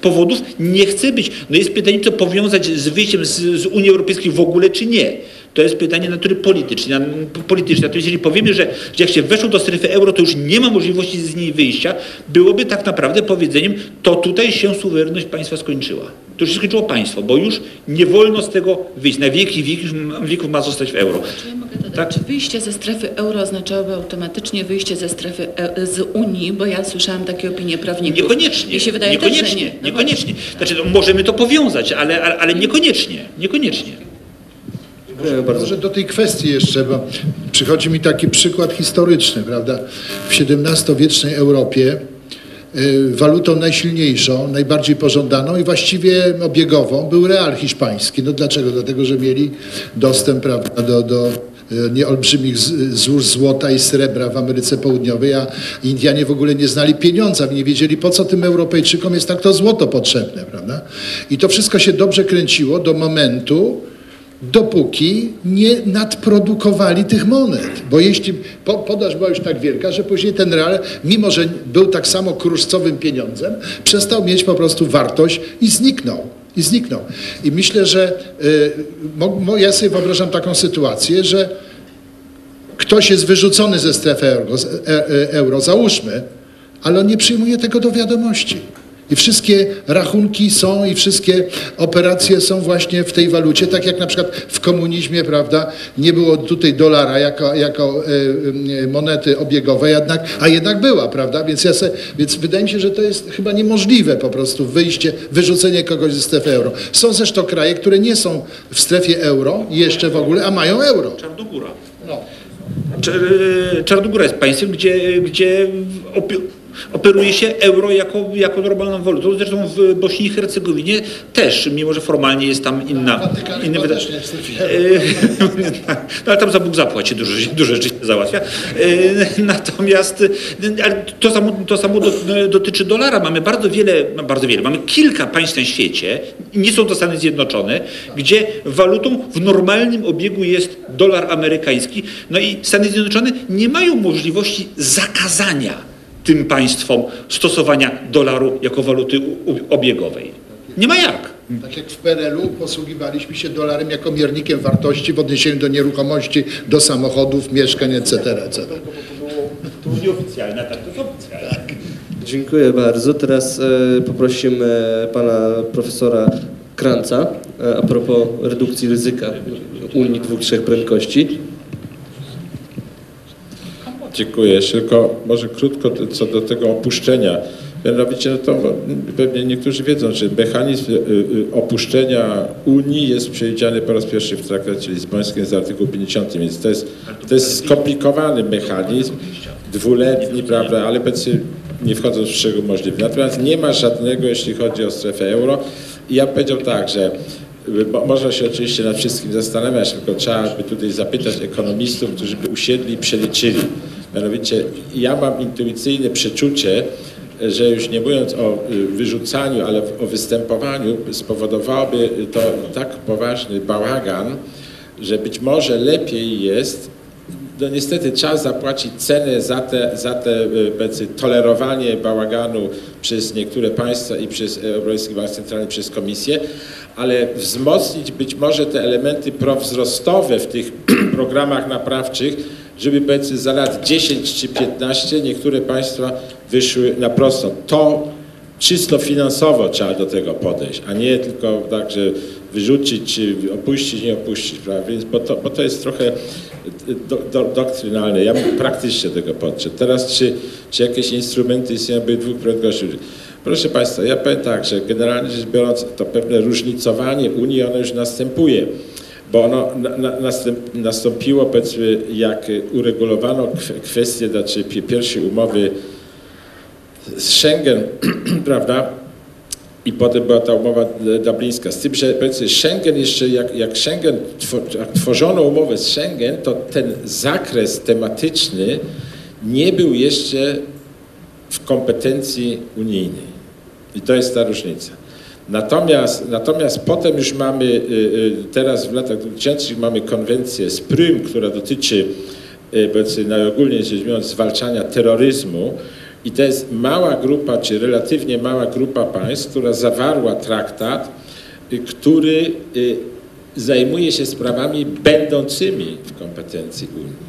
powodów nie chce być. No jest pytanie, co powiązać z wyjściem z, z Unii Europejskiej w ogóle, czy nie. To jest pytanie natury politycznej. Politycznej. Natomiast jeżeli powiemy, że, że jak się weszło do strefy euro, to już nie ma możliwości z niej wyjścia, byłoby tak naprawdę powiedzeniem, to tutaj się suwerenność państwa skończyła. To już się skończyło państwo, bo już nie wolno z tego wyjść. Na wieki wieków, wieków ma zostać w euro. Czy ja mogę dodać, Tak. czy wyjście ze strefy euro oznaczałoby automatycznie wyjście ze strefy e, z Unii, bo ja słyszałam takie opinie prawników. Niekoniecznie. Mi się wydaje też, niekoniecznie, że nie. No niekoniecznie. Znaczy, no, możemy to powiązać, ale, ale, ale niekoniecznie. Niekoniecznie. Bardzo. Może do tej kwestii jeszcze, bo przychodzi mi taki przykład historyczny, prawda? W XVII-wiecznej Europie walutą najsilniejszą, najbardziej pożądaną i właściwie obiegową był real hiszpański. No dlaczego? Dlatego, że mieli dostęp prawda, do, do e, nie złóż złota i srebra w Ameryce Południowej, a Indianie w ogóle nie znali pieniądza, nie wiedzieli po co tym Europejczykom jest tak to złoto potrzebne, prawda? I to wszystko się dobrze kręciło do momentu, dopóki nie nadprodukowali tych monet. Bo jeśli po, podaż była już tak wielka, że później ten real, mimo że był tak samo kruszcowym pieniądzem, przestał mieć po prostu wartość i zniknął. I zniknął. I myślę, że y, mo, ja sobie wyobrażam taką sytuację, że ktoś jest wyrzucony ze strefy euro, e, e, euro załóżmy, ale on nie przyjmuje tego do wiadomości. I wszystkie rachunki są i wszystkie operacje są właśnie w tej walucie, tak jak na przykład w komunizmie, prawda, nie było tutaj dolara jako, jako e, e, monety obiegowej, jednak, a jednak była, prawda, więc, ja se, więc wydaje mi się, że to jest chyba niemożliwe po prostu wyjście, wyrzucenie kogoś ze strefy euro. Są zresztą kraje, które nie są w strefie euro jeszcze w ogóle, a mają euro. Czarnogóra. No. Czer- Czarnogóra jest państwem, gdzie, gdzie operuje się euro jako, jako normalną walutą. Zresztą w Bośni i Hercegowinie też, mimo że formalnie jest tam inna... Inny wyda- też No ale tam za Bóg zapłaci, dużo, dużo rzeczy się załatwia. E, Natomiast to samo, to samo do, dotyczy dolara. Mamy bardzo wiele, no bardzo wiele, mamy kilka państw na świecie, nie są to Stany Zjednoczone, gdzie walutą w normalnym obiegu jest dolar amerykański. No i Stany Zjednoczone nie mają możliwości zakazania tym państwom stosowania dolaru jako waluty obiegowej. Nie ma jak. Tak jak w PRL-u posługiwaliśmy się dolarem jako miernikiem wartości w odniesieniu do nieruchomości, do samochodów, mieszkań, etc. etc. To nieoficjalne, tak to jest oficjalne. Dziękuję bardzo. Teraz e, poprosimy pana profesora Kranca e, a propos redukcji ryzyka Unii dwóch, trzech prędkości. Dziękuję. Tylko może krótko co do tego opuszczenia. Mianowicie, no to pewnie niektórzy wiedzą, że mechanizm y, y, opuszczenia Unii jest przewidziany po raz pierwszy w traktacie lizbońskim z artykułu 50, więc to jest, to jest skomplikowany mechanizm, dwuletni, prawda, ale powiedzmy nie wchodząc w szczegóły możliwe. Natomiast nie ma żadnego, jeśli chodzi o strefę euro. I ja bym powiedział tak, że bo można się oczywiście nad wszystkim zastanawiać, tylko trzeba by tutaj zapytać ekonomistów, którzy by usiedli i przeliczyli. Mianowicie ja mam intuicyjne przeczucie, że już nie mówiąc o y, wyrzucaniu, ale o występowaniu, spowodowałoby to tak poważny bałagan, że być może lepiej jest no niestety trzeba zapłacić cenę za te, za te y, tolerowanie bałaganu przez niektóre państwa i przez Europejski Bank Centralny, przez Komisję, ale wzmocnić być może te elementy prowzrostowe w tych programach naprawczych, żeby powiedzmy za lat 10 czy 15 niektóre państwa wyszły na prosto. To czysto finansowo trzeba do tego podejść, a nie tylko tak, że wyrzucić, opuścić, nie opuścić, prawda? Więc bo to, bo to jest trochę do, do, doktrynalne. Ja bym praktycznie tego podszedł. Teraz czy, czy jakieś instrumenty istnieją by dwóch prędkości? Proszę Państwa, ja powiem tak, że generalnie rzecz biorąc to pewne różnicowanie Unii, ono już następuje bo ono nastąpiło, powiedzmy, jak uregulowano kw- kwestię, znaczy pi- pierwszej umowy z Schengen, prawda? I potem była ta umowa e, dublińska. Z tym, że Schengen jeszcze, jak, jak Schengen, jak tworzono umowę z Schengen, to ten zakres tematyczny nie był jeszcze w kompetencji unijnej. I to jest ta różnica. Natomiast, natomiast potem już mamy, y, y, teraz w latach 2000 mamy konwencję z Prüm, która dotyczy y, powiedzmy najogólniej rzecz biorąc zwalczania terroryzmu i to jest mała grupa, czy relatywnie mała grupa państw, która zawarła traktat, y, który y, zajmuje się sprawami będącymi w kompetencji Unii.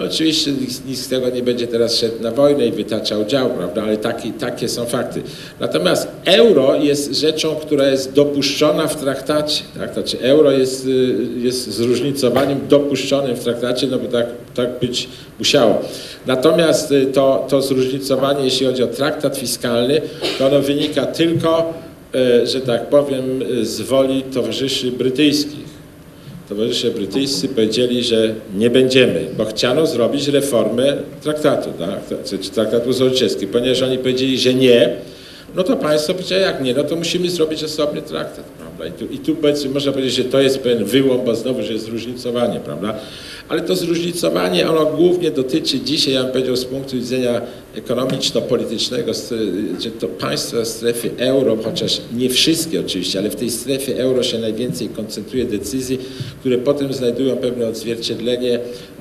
No oczywiście nikt, z tego nie będzie teraz szedł na wojnę i wytaczał dział, prawda, ale taki, takie są fakty. Natomiast euro jest rzeczą, która jest dopuszczona w traktacie. Tak? Znaczy euro jest, y, jest zróżnicowaniem dopuszczonym w traktacie, no bo tak, tak być musiało. Natomiast y, to, to zróżnicowanie, jeśli chodzi o traktat fiskalny, to ono wynika tylko, y, że tak powiem, z woli towarzyszy brytyjskich towarzysze brytyjscy powiedzieli, że nie będziemy, bo chciano zrobić reformę traktatu, tak? czy traktatu złoczyńskiego. Ponieważ oni powiedzieli, że nie, no to państwo powiedzieli, jak nie, no to musimy zrobić osobny traktat, prawda? I tu, i tu można powiedzieć, że to jest pewien wyłom, bo znowu, że jest zróżnicowanie, prawda? Ale to zróżnicowanie, ono głównie dotyczy dzisiaj, ja bym powiedział, z punktu widzenia ekonomiczno-politycznego, że to państwa w strefie euro, chociaż nie wszystkie oczywiście, ale w tej strefie euro się najwięcej koncentruje decyzji, które potem znajdują pewne odzwierciedlenie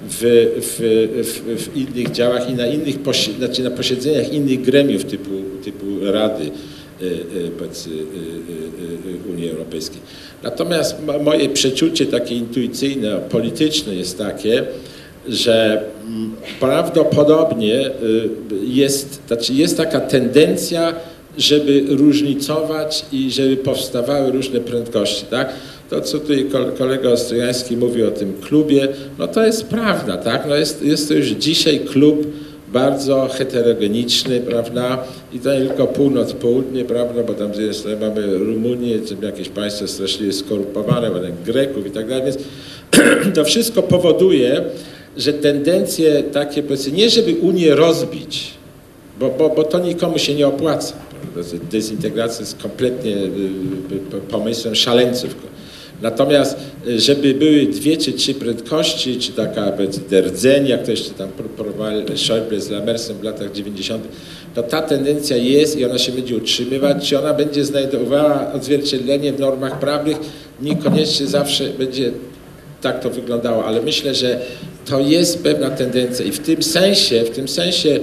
w, w, w, w innych działach i na innych, znaczy na posiedzeniach innych gremiów typu, typu Rady y, y, y, Unii Europejskiej. Natomiast mo- moje przeczucie takie intuicyjne, polityczne jest takie, że mm, prawdopodobnie y, jest, znaczy jest taka tendencja, żeby różnicować i żeby powstawały różne prędkości, tak? To, co tutaj kol- kolega Ostrojański mówi o tym klubie, no to jest prawda, tak? No jest, jest to już dzisiaj klub bardzo heterogeniczny, prawda? I to nie tylko północ, południe, prawda? Bo tam strony mamy Rumunię, jakieś państwo straszliwie skorumpowane, mamy Greków i tak dalej, więc to wszystko powoduje, że tendencje takie, powiedzmy, nie żeby Unię rozbić, bo, bo, bo to nikomu się nie opłaca. Dezintegracja jest kompletnie y, y, pomysłem szaleńców. Natomiast, y, żeby były dwie czy trzy prędkości, czy taka rdzeń, jak to jeszcze tam próbowali Schäuble z Lamersem w latach 90., to ta tendencja jest i ona się będzie utrzymywać, czy ona będzie znajdowała odzwierciedlenie w normach prawnych, niekoniecznie zawsze będzie tak to wyglądało, ale myślę, że to jest pewna tendencja. I w tym sensie, w tym sensie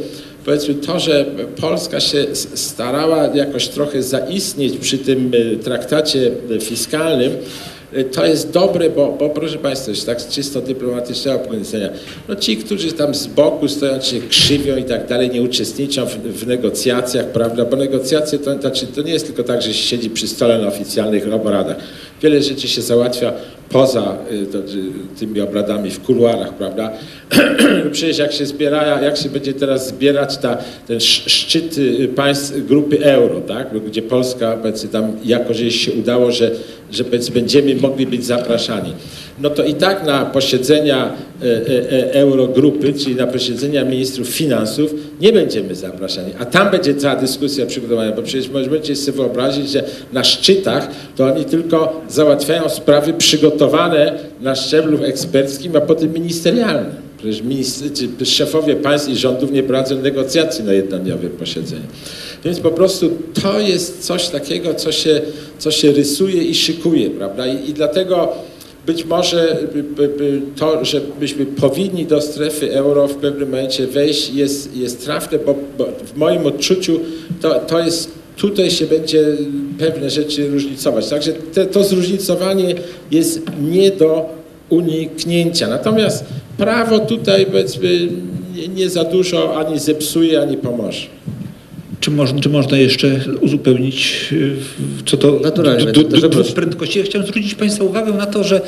powiedzmy to, że Polska się starała jakoś trochę zaistnieć przy tym y, traktacie y, fiskalnym, y, to jest dobre, bo, bo proszę Państwa, z tak czysto dyplomatycznego punktu widzenia, no ci, którzy tam z boku stoją, się krzywią i tak dalej, nie uczestniczą w, w negocjacjach, prawda, bo negocjacje to, znaczy, to nie jest tylko tak, że się siedzi przy stole na oficjalnych obradach. Wiele rzeczy się załatwia poza y, y, tymi obradami w kuluarach, prawda? Przecież jak się zbiera, jak się będzie teraz zbierać ta, ten sz- szczyt y, państw grupy euro, tak? Gdzie Polska, powiedzmy, tam jako, że się udało, że, że będziemy mogli być zapraszani. No to i tak na posiedzenia e, e, e, Eurogrupy, czyli na posiedzenia ministrów finansów nie będziemy zapraszani. A tam będzie cała dyskusja przygotowana, bo przecież możecie sobie wyobrazić, że na szczytach to oni tylko załatwiają sprawy przygotowane na szczeblu eksperckim, a potem ministerialnym. Przecież ministry, czy szefowie państw i rządów nie prowadzą negocjacji na jednodniowym posiedzeniu. Więc po prostu to jest coś takiego, co się, co się rysuje i szykuje, prawda? I, i dlatego być może to, że byśmy powinni do strefy euro w pewnym momencie wejść jest, jest trafne, bo, bo w moim odczuciu to, to jest, tutaj się będzie pewne rzeczy różnicować. Także te, to zróżnicowanie jest nie do uniknięcia. Natomiast prawo tutaj powiedzmy nie, nie za dużo ani zepsuje, ani pomoże. Czy, można, czy można jeszcze uzupełnić, y, co to Naturalnie, do, do, do prędkości? Ja chciałem zwrócić Państwa uwagę na to, że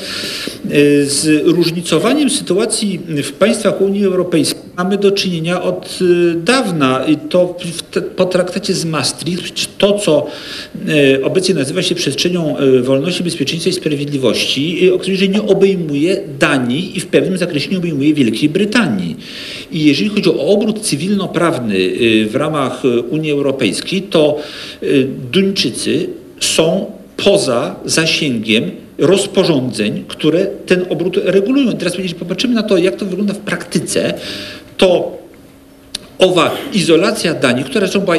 y, z różnicowaniem sytuacji w państwach Unii Europejskiej mamy do czynienia od y, dawna i to po traktacie z Maastricht, to co y, obecnie nazywa się przestrzenią y, wolności, bezpieczeństwa i sprawiedliwości, że nie obejmuje Danii i w pewnym zakresie nie obejmuje Wielkiej Brytanii. I jeżeli chodzi o obrót cywilnoprawny w ramach Unii Europejskiej, to Duńczycy są poza zasięgiem rozporządzeń, które ten obrót regulują. I teraz jeśli popatrzymy na to, jak to wygląda w praktyce, to owa izolacja Danii, która zresztą była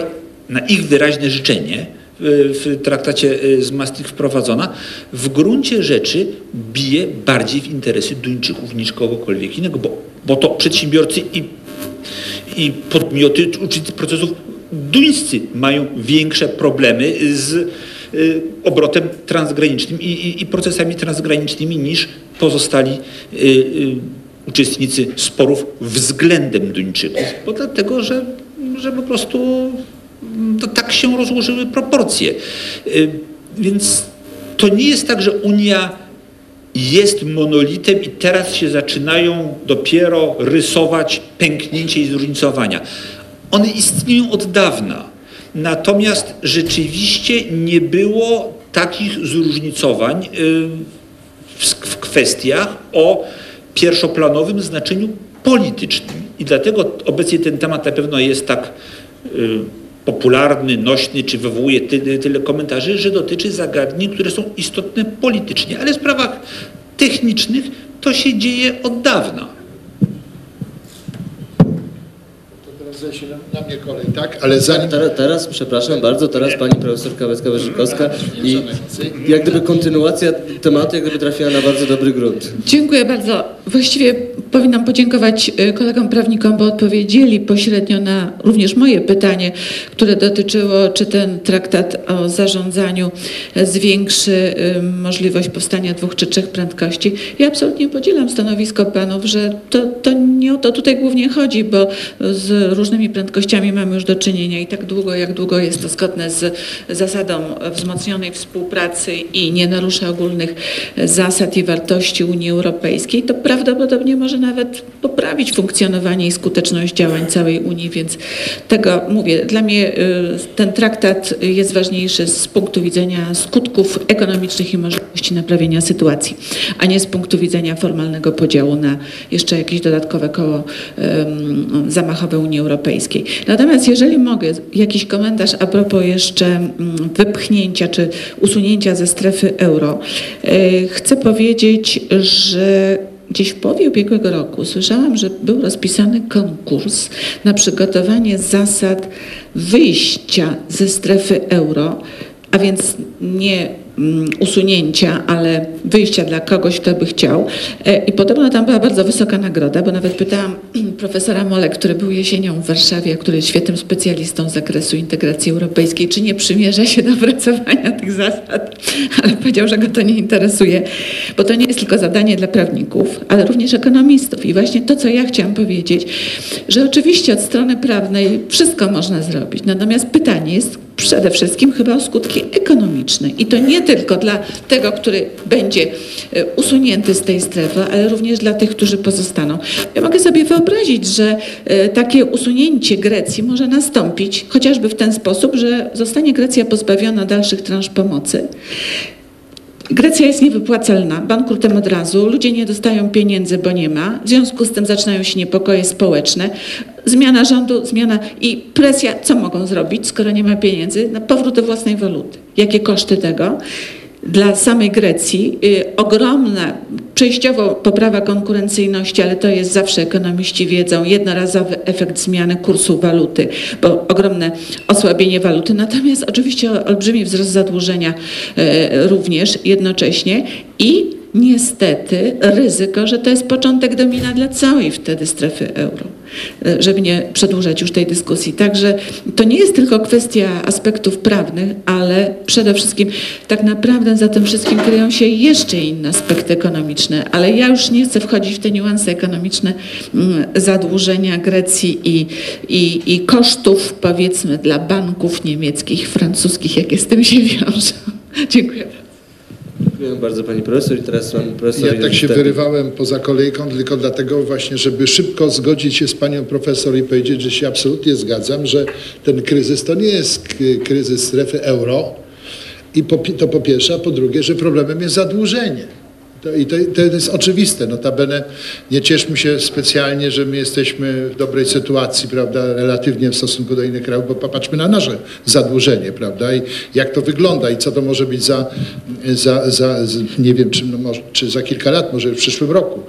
na ich wyraźne życzenie w, w traktacie y, z Maastricht wprowadzona, w gruncie rzeczy bije bardziej w interesy Duńczyków niż kogokolwiek innego, bo, bo to przedsiębiorcy i, i podmioty uczestnicy procesów duńscy mają większe problemy z y, obrotem transgranicznym i, i, i procesami transgranicznymi niż pozostali y, y, uczestnicy sporów względem Duńczyków, bo dlatego, że, że po prostu mm, to tak się rozłożyły proporcje. Y, Więc to nie jest tak, że Unia jest monolitem i teraz się zaczynają dopiero rysować pęknięcie i zróżnicowania. One istnieją od dawna. Natomiast rzeczywiście nie było takich zróżnicowań y, w, w kwestiach o pierwszoplanowym znaczeniu politycznym. I dlatego obecnie ten temat na pewno jest tak y, popularny, nośny, czy wywołuje tyle, tyle komentarzy, że dotyczy zagadnień, które są istotne politycznie, ale w sprawach technicznych to się dzieje od dawna. To teraz na mnie kolej, tak? Ale zanim... Teraz, teraz, przepraszam bardzo, teraz pani profesor Kawecka-Wyżykowska i jak gdyby kontynuacja tematu, jak gdyby trafiła na bardzo dobry grunt. Dziękuję bardzo. Właściwie powinnam podziękować y, kolegom prawnikom, bo odpowiedzieli pośrednio na również moje pytanie, które dotyczyło, czy ten traktat o zarządzaniu e, zwiększy możliwość powstania dwóch czy trzech prędkości. Ja absolutnie podzielam stanowisko panów, że to, to nie o to tutaj głównie chodzi, bo z różnymi prędkościami mamy już do czynienia i tak długo, jak długo jest to zgodne z zasadą wzmocnionej współpracy i nie narusza ogólnych zasad i wartości Unii Europejskiej, to prawdopodobnie może nawet poprawić funkcjonowanie i skuteczność działań całej Unii, więc tego mówię. Dla mnie y, ten traktat jest ważniejszy z punktu widzenia skutków ekonomicznych i możliwości naprawienia sytuacji, a nie z punktu widzenia formalnego podziału na jeszcze jakieś dodatkowe koło zamachowe Unii Europejskiej. Natomiast jeżeli mogę, jakiś komentarz a propos jeszcze wypchnięcia czy usunięcia ze strefy euro. Y, Chcę powiedzieć, że Gdzieś w połowie ubiegłego roku słyszałam, że był rozpisany konkurs na przygotowanie zasad wyjścia ze strefy euro, a więc nie usunięcia, ale wyjścia dla kogoś, kto by chciał. E, I podobno tam była bardzo wysoka nagroda, bo nawet pytałam profesora Molek, który był jesienią w Warszawie, a który jest świetnym specjalistą z zakresu integracji europejskiej, czy nie przymierza się do opracowania tych zasad, ale powiedział, że go to nie interesuje, bo to nie jest tylko zadanie dla prawników, ale również ekonomistów. I właśnie to, co ja chciałam powiedzieć, że oczywiście od strony prawnej wszystko można zrobić, natomiast pytanie jest przede wszystkim chyba o skutki ekonomiczne. I to nie tylko dla tego, który będzie e, usunięty z tej strefy, ale również dla tych, którzy pozostaną. Ja mogę sobie wyobrazić, że e, takie usunięcie Grecji może nastąpić chociażby w ten sposób, że zostanie Grecja pozbawiona dalszych transz pomocy. Grecja jest niewypłacalna, bankrutem od razu, ludzie nie dostają pieniędzy, bo nie ma, w związku z tym zaczynają się niepokoje społeczne, zmiana rządu, zmiana i presja, co mogą zrobić, skoro nie ma pieniędzy? Na powrót do własnej waluty. Jakie koszty tego? Dla samej Grecji y, ogromna, przejściowo poprawa konkurencyjności, ale to jest zawsze ekonomiści wiedzą, jednorazowy efekt zmiany kursu waluty, bo ogromne osłabienie waluty, natomiast oczywiście olbrzymi wzrost zadłużenia y, również jednocześnie i niestety ryzyko, że to jest początek domina dla całej wtedy strefy euro, e, żeby nie przedłużać już tej dyskusji. Także to nie jest tylko kwestia aspektów prawnych, ale przede wszystkim tak naprawdę za tym wszystkim kryją się jeszcze inne aspekty ekonomiczne, ale ja już nie chcę wchodzić w te niuanse ekonomiczne mm, zadłużenia Grecji i, i, i kosztów powiedzmy dla banków niemieckich, francuskich, jakie z tym się wiążą. Dziękuję. Dziękuję bardzo pani profesor i teraz pan profesor. Ja tak się wyrywałem poza kolejką tylko dlatego właśnie, żeby szybko zgodzić się z panią profesor i powiedzieć, że się absolutnie zgadzam, że ten kryzys to nie jest kryzys strefy euro i to po pierwsze, a po drugie, że problemem jest zadłużenie. To, I to, to jest oczywiste. Notabene nie cieszmy się specjalnie, że my jesteśmy w dobrej sytuacji, prawda, relatywnie w stosunku do innych krajów, bo popatrzmy na nasze zadłużenie, prawda, i jak to wygląda i co to może być za, za, za nie wiem, czy, no czy za kilka lat, może w przyszłym roku.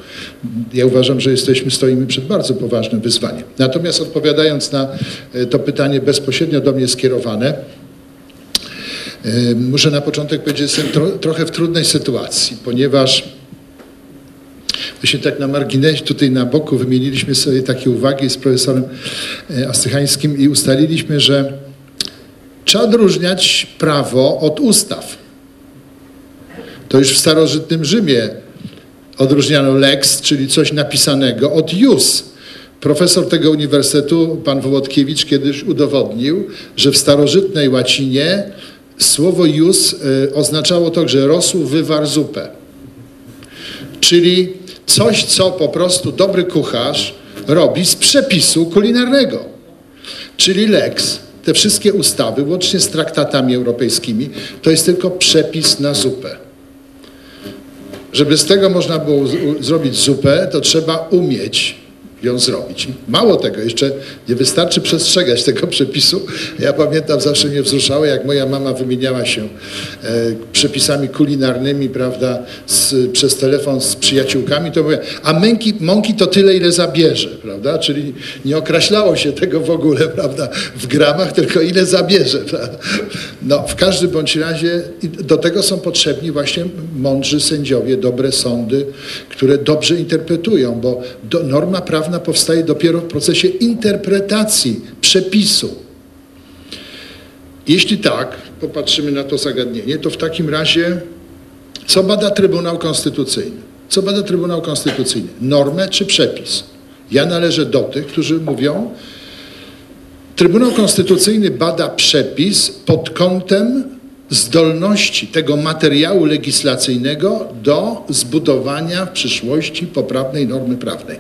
Ja uważam, że jesteśmy, stoimy przed bardzo poważnym wyzwaniem. Natomiast odpowiadając na e, to pytanie bezpośrednio do mnie skierowane, Muszę na początek powiedzieć, że jestem tro, trochę w trudnej sytuacji, ponieważ właśnie tak na marginesie, tutaj na boku wymieniliśmy sobie takie uwagi z profesorem e, Astychańskim i ustaliliśmy, że trzeba odróżniać prawo od ustaw. To już w starożytnym Rzymie odróżniano lex, czyli coś napisanego, od jus. Profesor tego uniwersytetu, pan Wołodkiewicz, kiedyś udowodnił, że w starożytnej łacinie słowo jus y, oznaczało to, że rosół wywarł zupę. Czyli coś, co po prostu dobry kucharz robi z przepisu kulinarnego. Czyli lex, te wszystkie ustawy, łącznie z traktatami europejskimi, to jest tylko przepis na zupę. Żeby z tego można było zrobić zupę, to trzeba umieć ją zrobić. Mało tego, jeszcze nie wystarczy przestrzegać tego przepisu. Ja pamiętam, zawsze mnie wzruszało, jak moja mama wymieniała się e, przepisami kulinarnymi, prawda, z, przez telefon z przyjaciółkami, to mówię, a męki, mąki to tyle, ile zabierze, prawda, czyli nie określało się tego w ogóle, prawda, w gramach, tylko ile zabierze, prawda. No, w każdym bądź razie do tego są potrzebni właśnie mądrzy sędziowie, dobre sądy, które dobrze interpretują, bo do, norma prawna powstaje dopiero w procesie interpretacji przepisu. Jeśli tak, popatrzymy na to zagadnienie, to w takim razie co bada Trybunał Konstytucyjny? Co bada Trybunał Konstytucyjny? Normę czy przepis? Ja należę do tych, którzy mówią, Trybunał Konstytucyjny bada przepis pod kątem zdolności tego materiału legislacyjnego do zbudowania w przyszłości poprawnej normy prawnej.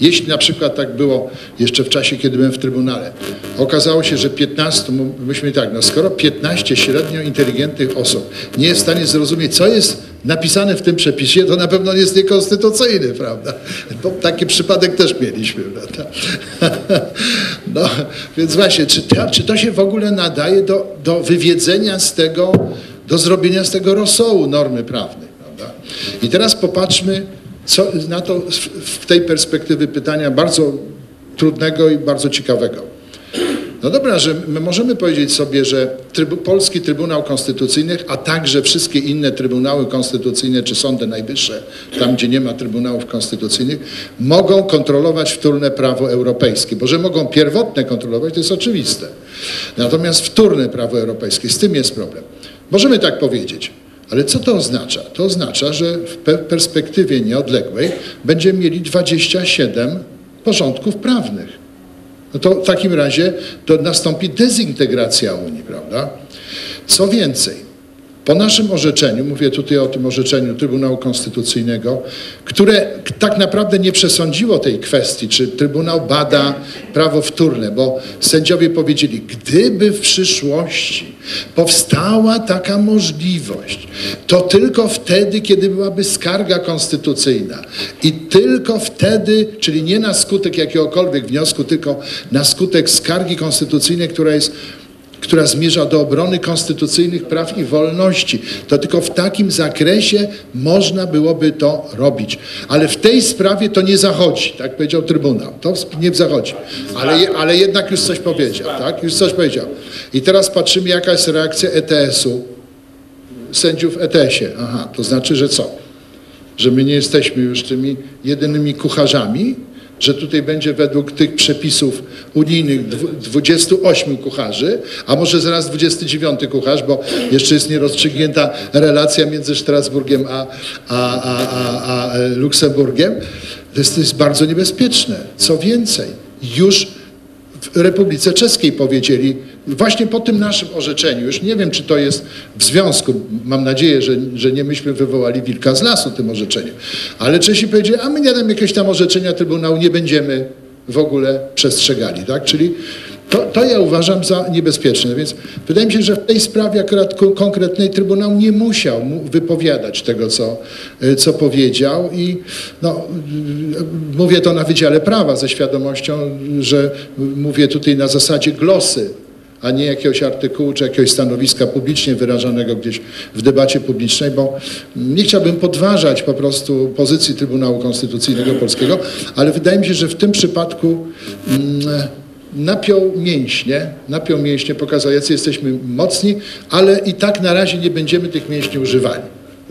Jeśli na przykład tak było jeszcze w czasie, kiedy byłem w Trybunale, okazało się, że 15, myśmy tak, no skoro 15 średnio inteligentnych osób nie jest w stanie zrozumieć, co jest napisane w tym przepisie, to na pewno jest niekonstytucyjny, prawda? Bo taki przypadek też mieliśmy, prawda? No, więc właśnie, czy to, czy to się w ogóle nadaje do, do wywiedzenia z tego, do zrobienia z tego rosołu normy prawnej, prawda? I teraz popatrzmy co, na to w, w tej perspektywy pytania bardzo trudnego i bardzo ciekawego. No dobra, że my możemy powiedzieć sobie, że trybu, Polski Trybunał Konstytucyjny, a także wszystkie inne Trybunały Konstytucyjne czy Sądy Najwyższe, tam gdzie nie ma Trybunałów Konstytucyjnych, mogą kontrolować wtórne prawo europejskie, bo że mogą pierwotne kontrolować, to jest oczywiste. Natomiast wtórne prawo europejskie, z tym jest problem. Możemy tak powiedzieć. Ale co to oznacza? To oznacza, że w perspektywie nieodległej będziemy mieli 27 porządków prawnych no to w takim razie to nastąpi dezintegracja Unii, prawda? Co więcej, po naszym orzeczeniu, mówię tutaj o tym orzeczeniu Trybunału Konstytucyjnego, które tak naprawdę nie przesądziło tej kwestii, czy Trybunał bada prawo wtórne, bo sędziowie powiedzieli, gdyby w przyszłości powstała taka możliwość, to tylko wtedy, kiedy byłaby skarga konstytucyjna. I tylko wtedy, czyli nie na skutek jakiegokolwiek wniosku, tylko na skutek skargi konstytucyjnej, która jest która zmierza do obrony konstytucyjnych praw i wolności. To tylko w takim zakresie można byłoby to robić. Ale w tej sprawie to nie zachodzi, tak powiedział Trybunał. To nie zachodzi. Ale, ale jednak już coś powiedział, tak? Już coś powiedział. I teraz patrzymy, jaka jest reakcja ETS-u, sędziów ETS-ie. Aha, to znaczy, że co? Że my nie jesteśmy już tymi jedynymi kucharzami, że tutaj będzie według tych przepisów unijnych 28 kucharzy, a może zaraz 29 kucharz, bo jeszcze jest nierozstrzygnięta relacja między Strasburgiem a, a, a, a, a Luksemburgiem. To jest, to jest bardzo niebezpieczne. Co więcej, już w Republice Czeskiej powiedzieli, właśnie po tym naszym orzeczeniu, już nie wiem, czy to jest w związku, mam nadzieję, że, że nie myśmy wywołali wilka z lasu tym orzeczeniem, ale Czesi powiedzieli, a my nie damy jakiegoś tam orzeczenia Trybunału, nie będziemy w ogóle przestrzegali, tak? Czyli to, to ja uważam za niebezpieczne, więc wydaje mi się, że w tej sprawie akurat konkretnej Trybunał nie musiał wypowiadać tego, co, y, co powiedział i no, y, mówię to na Wydziale Prawa ze świadomością, że mówię tutaj na zasadzie glosy, a nie jakiegoś artykułu czy jakiegoś stanowiska publicznie wyrażanego gdzieś w debacie publicznej, bo nie chciałbym podważać po prostu pozycji Trybunału Konstytucyjnego Polskiego, ale wydaje mi się, że w tym przypadku mm, napiął mięśnie, napiął mięśnie, pokazał, jacy jesteśmy mocni, ale i tak na razie nie będziemy tych mięśni używali.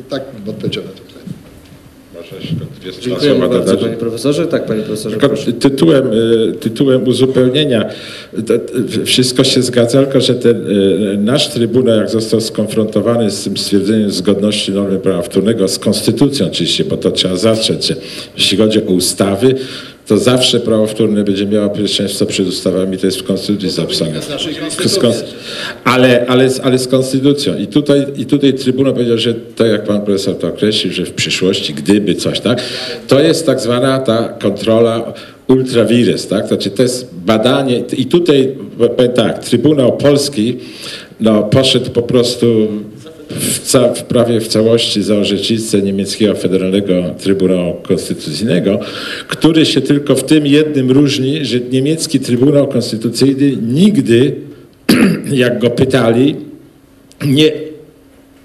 Tak odpowiedział na to Dziękujemy bardzo, panie profesorze. Tak, panie profesorze, proszę. tytułem, y, tytułem uzupełnienia, wszystko się zgadza, tylko że ten y, nasz Trybunał, jak został skonfrontowany z tym stwierdzeniem zgodności normy prawa wtórnego z konstytucją oczywiście, bo to trzeba zacząć, jeśli chodzi o ustawy, to zawsze prawo wtórne będzie miało pierwszeństwo przed ustawami, to jest w konstytucji zapisane. z naszej Z konstytucji. kons- ale, ale, ale z konstytucją. I tutaj, I tutaj Trybunał powiedział, że tak jak pan profesor to określił, że w przyszłości, gdyby coś, tak, to jest tak zwana ta kontrola ultra vires, tak, znaczy to jest badanie i tutaj powiem tak, Trybunał Polski no, poszedł po prostu w, prawie w całości za orzecznictwo niemieckiego Federalnego Trybunału Konstytucyjnego, który się tylko w tym jednym różni, że niemiecki Trybunał Konstytucyjny nigdy, jak go pytali, nie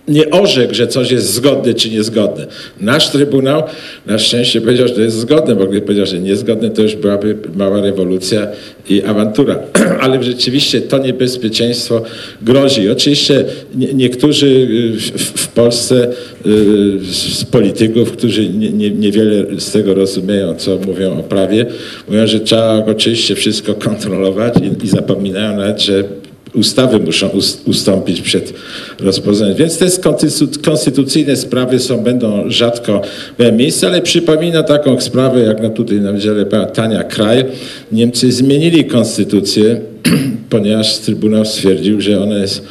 nie orzekł, że coś jest zgodne czy niezgodne. Nasz Trybunał na szczęście powiedział, że to jest zgodne, bo gdyby powiedział, że niezgodne, to już byłaby mała rewolucja i awantura. Ale rzeczywiście to niebezpieczeństwo grozi. Oczywiście nie, niektórzy y, w, Polsce y, z polityków, którzy nie, nie, niewiele z tego rozumieją, co mówią o prawie, mówią, że trzeba oczywiście wszystko kontrolować i zapominają nawet, że ustawy muszą ust- ustąpić przed rozpoznaniem. Więc te konstytu- konstytucyjne sprawy są, będą rzadko miały miejsce, ale przypomina taką sprawę, jak na tutaj na wydziale Tania Kraj. Niemcy zmienili konstytucję, ponieważ Trybunał stwierdził, że ona jest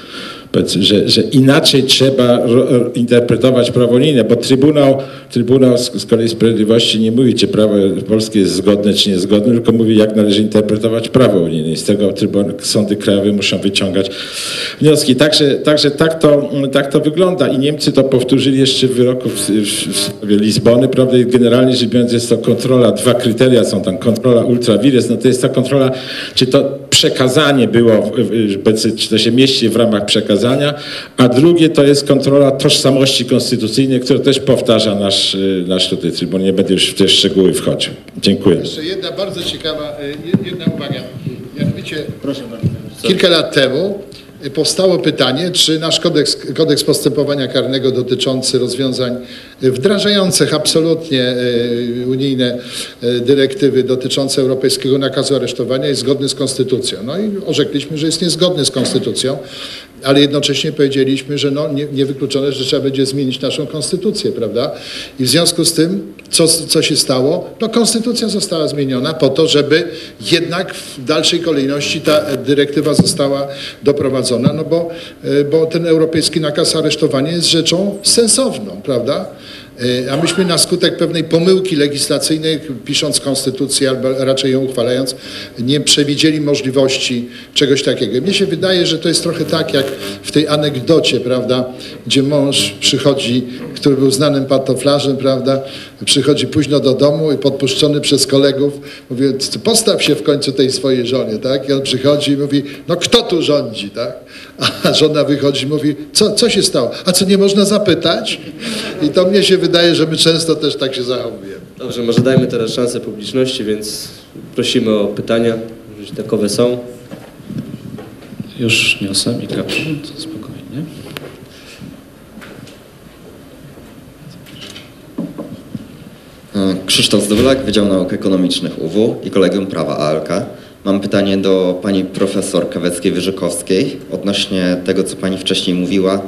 że, że inaczej trzeba interpretować prawo unijne, bo Trybunał, Trybunał z, z kolei Sprawiedliwości nie mówi, czy prawo polskie jest zgodne, czy niezgodne, tylko mówi, jak należy interpretować prawo unijne. I z tego trybunał, sądy krajowe muszą wyciągać wnioski. Także, także tak, to, tak to wygląda i Niemcy to powtórzyli jeszcze w wyroku w, w, w sprawie Lizbony, prawda? Generalnie rzecz biorąc jest to kontrola, dwa kryteria są tam, kontrola ultra vires, no to jest ta kontrola, czy to przekazanie było, czy to się mieści w ramach przekazania, a drugie to jest kontrola tożsamości konstytucyjnej, którą też powtarza nasz, y, nasz tutaj trybunał. Nie będę już w te szczegóły wchodził. Dziękuję. Jeszcze jedna bardzo ciekawa, y, je- jedna uwaga. Mianowicie, kilka lat temu powstało pytanie, czy nasz kodeks, kodeks postępowania karnego dotyczący rozwiązań wdrażających absolutnie y, unijne y, dyrektywy dotyczące europejskiego nakazu aresztowania jest zgodny z konstytucją. No i orzekliśmy, że jest niezgodny z konstytucją, ale jednocześnie powiedzieliśmy, że no, nie, niewykluczone, że trzeba będzie zmienić naszą konstytucję, prawda? I w związku z tym, co, co się stało? No konstytucja została zmieniona po to, żeby jednak w dalszej kolejności ta dyrektywa została doprowadzona, no bo, y, bo ten europejski nakaz aresztowania jest rzeczą sensowną, prawda? Y, A myśmy na skutek pewnej pomyłki legislacyjnej, pisząc konstytucję albo raczej ją uchwalając, nie przewidzieli możliwości czegoś takiego. Mnie się wydaje, że to jest trochę tak jak w tej anegdocie, prawda, gdzie mąż przychodzi, który był znanym pantoflarzem, prawda, przychodzi późno do domu i podpuszczony przez kolegów, mówi, postaw się w końcu tej swojej żonie, tak? I on przychodzi i mówi, no kto tu rządzi, tak? A żona wychodzi i mówi, co, co się stało? A co, nie można zapytać? I to mnie się wydaje, że my często też tak się zachowujemy. Dobrze, może dajmy teraz szansę publiczności, więc prosimy o pytania, jeśli takowe są. Już niosę mikrofon, to spokojnie. Krzysztof Zdowlak, Wydział Nauk Ekonomicznych UW i Kolegium Prawa ALK. Mam pytanie do pani profesor Kaweckiej-Wyżykowskiej odnośnie tego, co pani wcześniej mówiła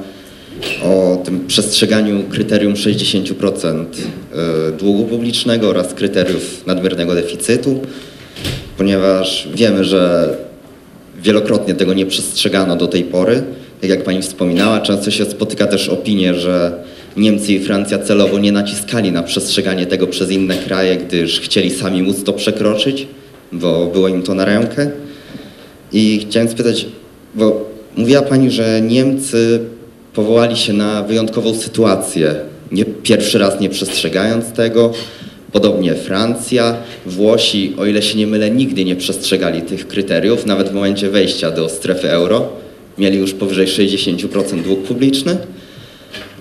o tym przestrzeganiu kryterium 60% e, długu publicznego oraz kryteriów nadmiernego deficytu, ponieważ wiemy, że wielokrotnie tego nie przestrzegano do tej pory. Tak jak pani wspominała, często się spotyka też opinię, że Niemcy i Francja celowo nie naciskali na przestrzeganie tego przez inne kraje, gdyż chcieli sami móc to przekroczyć, bo było im to na rękę. I chciałem spytać, bo mówiła pani, że Niemcy powołali się na wyjątkową sytuację, nie, pierwszy raz nie przestrzegając tego. Podobnie Francja, Włosi, o ile się nie mylę, nigdy nie przestrzegali tych kryteriów, nawet w momencie wejścia do strefy euro. Mieli już powyżej 60% dług publiczny.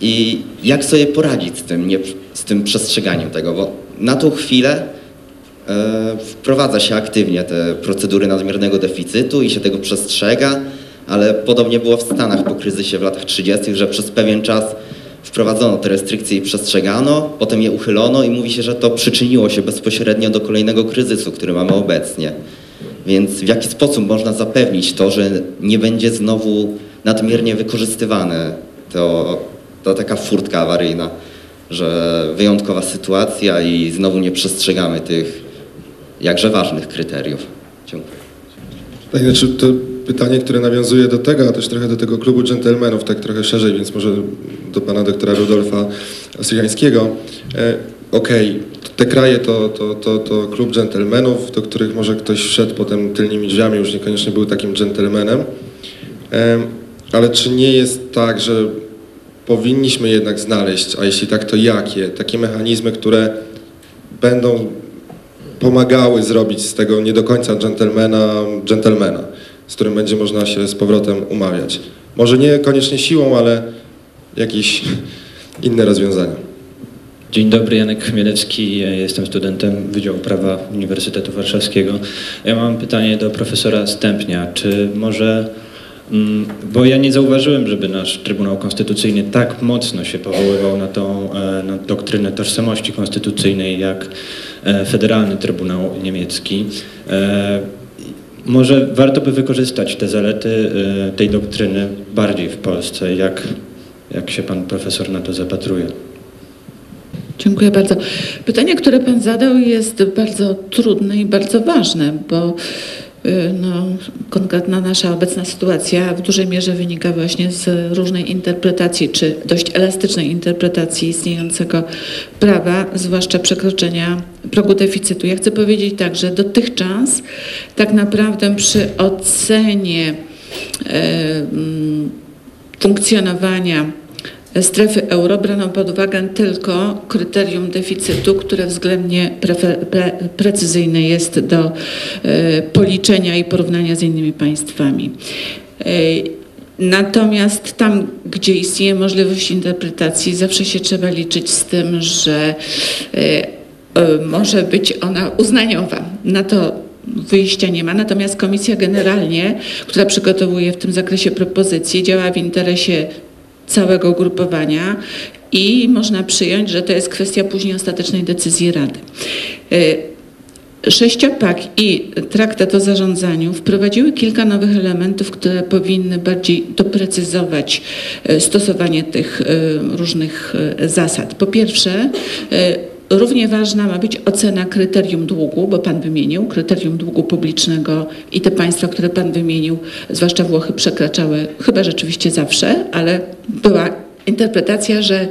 I jak sobie poradzić z tym, nie, z tym przestrzeganiem tego? Bo na tą chwilę wprowadza się aktywnie te procedury nadmiernego deficytu i się tego przestrzega, ale podobnie było w Stanach po kryzysie w latach 30., że przez pewien czas wprowadzono te restrykcje i przestrzegano, potem je uchylono i mówi się, że to przyczyniło się bezpośrednio do kolejnego kryzysu, który mamy obecnie. Więc w jaki sposób można zapewnić to, że nie będzie znowu nadmiernie wykorzystywane to, to taka furtka awaryjna, że wyjątkowa sytuacja i znowu nie przestrzegamy tych jakże ważnych kryteriów. Dziękuję. Tak, znaczy to pytanie, które nawiązuje do tego, a też trochę do tego klubu dżentelmenów, tak trochę szerzej, więc może do pana doktora Rudolfa Syriańskiego. E, Okej, te kraje to, to, to, to klub dżentelmenów, do których może ktoś wszedł potem tylnymi drzwiami, już niekoniecznie był takim dżentelmenem. E, ale czy nie jest tak, że powinniśmy jednak znaleźć, a jeśli tak, to jakie? Takie mechanizmy, które będą pomagały zrobić z tego nie do końca dżentelmena dżentelmena, z którym będzie można się z powrotem umawiać. Może nie koniecznie siłą, ale jakieś inne rozwiązania. Dzień dobry, Janek Chmielewski, jestem studentem Wydziału Prawa Uniwersytetu Warszawskiego. Ja mam pytanie do profesora Stępnia, czy może, mm, bo ja nie zauważyłem, żeby nasz Trybunał Konstytucyjny tak mocno się powoływał na tą e, na doktrynę tożsamości konstytucyjnej jak Federalny Trybunał Niemiecki. E, Może warto by wykorzystać te zalety e, tej doktryny bardziej w Polsce, jak, jak się pan profesor na to zapatruje? Dziękuję bardzo. Pytanie, które Pan zadał jest bardzo trudne i bardzo ważne, bo no, konkretna nasza obecna sytuacja w dużej mierze wynika właśnie z różnej interpretacji, czy dość elastycznej interpretacji istniejącego prawa, zwłaszcza przekroczenia progu deficytu. Ja chcę powiedzieć tak, że dotychczas tak naprawdę przy ocenie e, mm, funkcjonowania strefy euro brano pod uwagę tylko kryterium deficytu, które względnie pre, precyzyjne jest do e, policzenia i porównania z innymi państwami. E, Natomiast tam, gdzie istnieje możliwość interpretacji, zawsze się trzeba liczyć z tym, że e, może być ona uznaniowa. Na to wyjścia nie ma. Natomiast Komisja generalnie, która przygotowuje w tym zakresie propozycje, działa w interesie całego ugrupowania i można przyjąć, że to jest kwestia później ostatecznej decyzji Rady. Y, Sześciopak i traktat o zarządzaniu wprowadziły kilka nowych elementów, które powinny bardziej doprecyzować y, stosowanie tych y, różnych zasad. Po pierwsze, Równie ważna ma być ocena kryterium długu, bo Pan wymienił kryterium długu publicznego i te państwa, które Pan wymienił, zwłaszcza Włochy, przekraczały chyba rzeczywiście zawsze, ale była interpretacja, że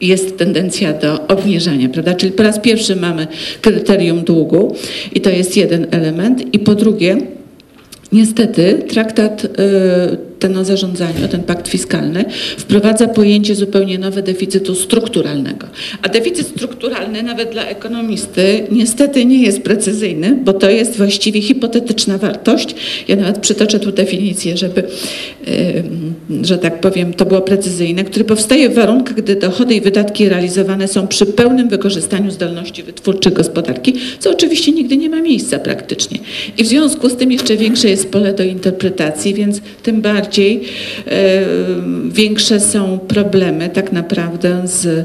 jest tendencja do obniżania, prawda? Czyli po raz pierwszy mamy kryterium długu i to jest jeden element. I po drugie, niestety traktat ten o zarządzaniu, ten pakt fiskalny, wprowadza pojęcie zupełnie nowe deficytu strukturalnego. A deficyt strukturalny nawet dla ekonomisty niestety nie jest precyzyjny, bo to jest właściwie hipotetyczna wartość. Ja nawet przytoczę tu definicję, żeby, że tak powiem, to było precyzyjne, który powstaje w warunkach, gdy dochody i wydatki realizowane są przy pełnym wykorzystaniu zdolności wytwórczych gospodarki, co oczywiście nigdy nie ma miejsca praktycznie. I w związku z tym jeszcze większe jest pole do interpretacji, więc tym bardziej bardziej e, większe są problemy tak naprawdę z e,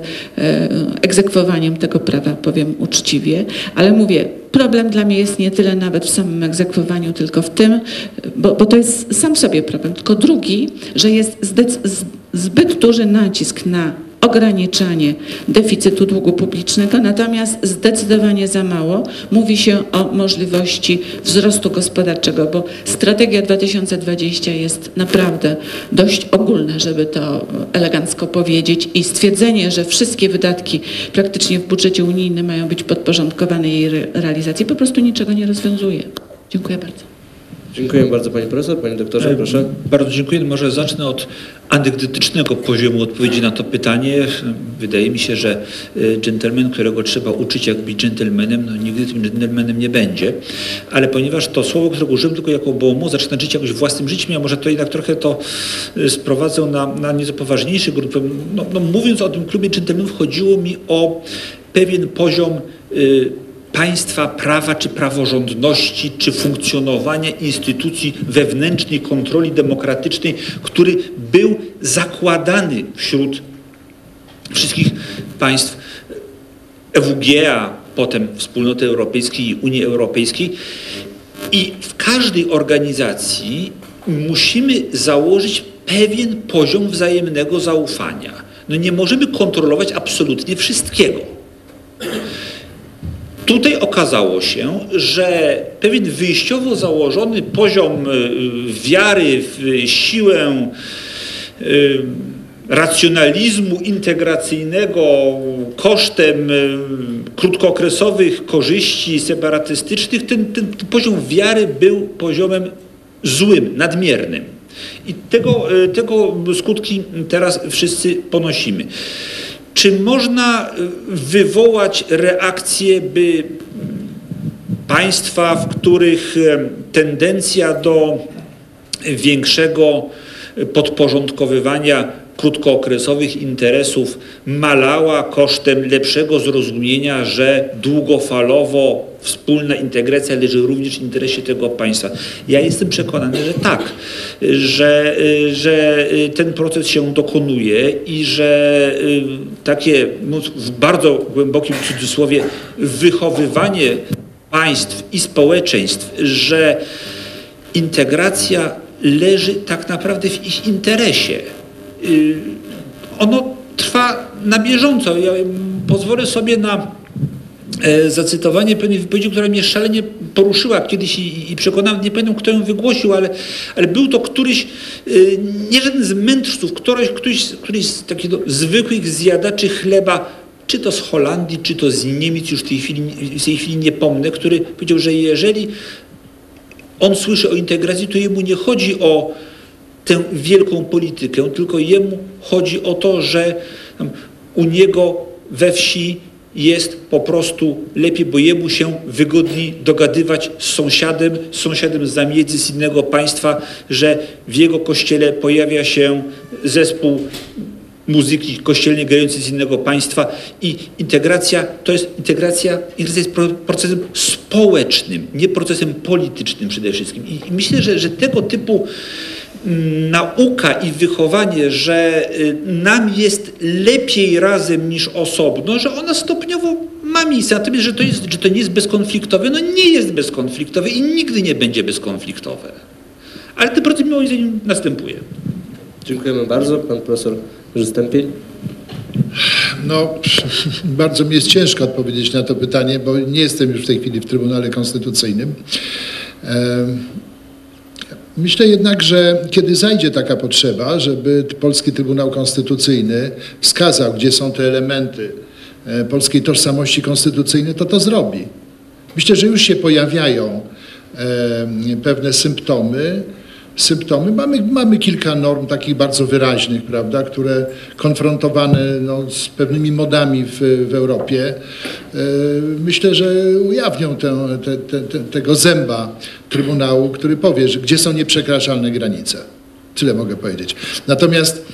egzekwowaniem tego prawa, powiem uczciwie, ale mówię, problem dla mnie jest nie tyle nawet w samym egzekwowaniu, tylko w tym, bo, bo to jest sam sobie problem, tylko drugi, że jest zbyt duży nacisk na ograniczanie deficytu długu publicznego, natomiast zdecydowanie za mało mówi się o możliwości wzrostu gospodarczego, bo strategia 2020 jest naprawdę dość ogólna, żeby to elegancko powiedzieć i stwierdzenie, że wszystkie wydatki praktycznie w budżecie unijnym mają być podporządkowane jej realizacji po prostu niczego nie rozwiązuje. Dziękuję bardzo. Dziękuję bardzo Pani Profesor. Panie Doktorze, proszę. Bardzo dziękuję. Może zacznę od anegdotycznego poziomu odpowiedzi na to pytanie. Wydaje mi się, że dżentelmen, którego trzeba uczyć jak być dżentelmenem, no nigdy tym dżentelmenem nie będzie. Ale ponieważ to słowo, którego użyłem tylko jako bomu, zaczyna żyć jakoś własnym życiem, ja może to jednak trochę to sprowadzę na, na nieco poważniejszy grup. No, no, mówiąc o tym klubie dżentelmenów, chodziło mi o pewien poziom y, państwa prawa, czy praworządności, czy funkcjonowania instytucji wewnętrznej kontroli demokratycznej, który był zakładany wśród wszystkich państw EWG, potem Wspólnoty Europejskiej i Unii Europejskiej. I w każdej organizacji musimy założyć pewien poziom wzajemnego zaufania. No nie możemy kontrolować absolutnie wszystkiego. Tutaj okazało się, że pewien wyjściowo założony poziom y, wiary w siłę y, racjonalizmu integracyjnego kosztem y, krótkookresowych korzyści separatystycznych, ten, ten, poziom wiary był poziomem złym, nadmiernym. I tego, tego skutki teraz wszyscy ponosimy. Czy można e, wywołać reakcję, by państwa, w których e, tendencja do większego podporządkowywania krótkookresowych interesów malała kosztem lepszego zrozumienia, że długofalowo wspólna integracja leży również w interesie tego państwa. Ja jestem przekonany, że tak, że, że ten proces się dokonuje i że takie mówiąc w bardzo głębokim cudzysłowie wychowywanie państw i społeczeństw, że integracja leży tak naprawdę w ich interesie. Y, Ono trwa na bieżąco. Ja pozwolę sobie na e, zacytowanie pewnej wypowiedzi, która mnie szalenie poruszyła kiedyś i, i przekonałem, nie pamiętam kto ją wygłosił, ale, ale był to któryś, y, nie żaden z mędrców, któryś, któryś, któryś z takich no, zwykłych zjadaczy chleba, czy to z Holandii, czy to z Niemiec, już w tej chwili, w tej chwili nie pomnę, który powiedział, że jeżeli on słyszy o integracji, to jemu nie chodzi o tę wielką politykę, tylko jemu chodzi o to, że u niego we wsi jest po prostu lepiej, bo jemu się wygodniej dogadywać z sąsiadem, z sąsiadem z zamiedzy, z innego państwa, że w jego kościele pojawia się zespół muzyki kościelnej grającej z innego państwa i integracja to jest integracja, integracja jest pro- procesem społecznym, nie procesem politycznym przede wszystkim. I myślę, że, że tego typu nauka i wychowanie, że y, nam jest lepiej razem niż osobno, że ona stopniowo ma miejsce. Natomiast, że to, jest, że to nie jest bezkonfliktowe, no nie jest bezkonfliktowe i nigdy nie będzie bezkonfliktowe. Ale ten proces moim zdaniem następuje. Dziękujemy bardzo. Pan profesor Żystępień. No, bardzo mi jest ciężko odpowiedzieć na to pytanie, bo nie jestem już w tej chwili w Trybunale Konstytucyjnym. Myślę jednak, że kiedy zajdzie taka potrzeba, żeby Polski Trybunał Konstytucyjny wskazał, gdzie są te elementy e, polskiej tożsamości konstytucyjnej, to to zrobi. Myślę, że już się pojawiają e, pewne symptomy. Symptomy. Mamy, mamy kilka norm takich bardzo wyraźnych, prawda, które konfrontowane no, z pewnymi modami w, w Europie, e, myślę, że ujawnią tę, te, te, te, tego zęba Trybunału, który powie, że gdzie są nieprzekraczalne granice. Tyle mogę powiedzieć. Natomiast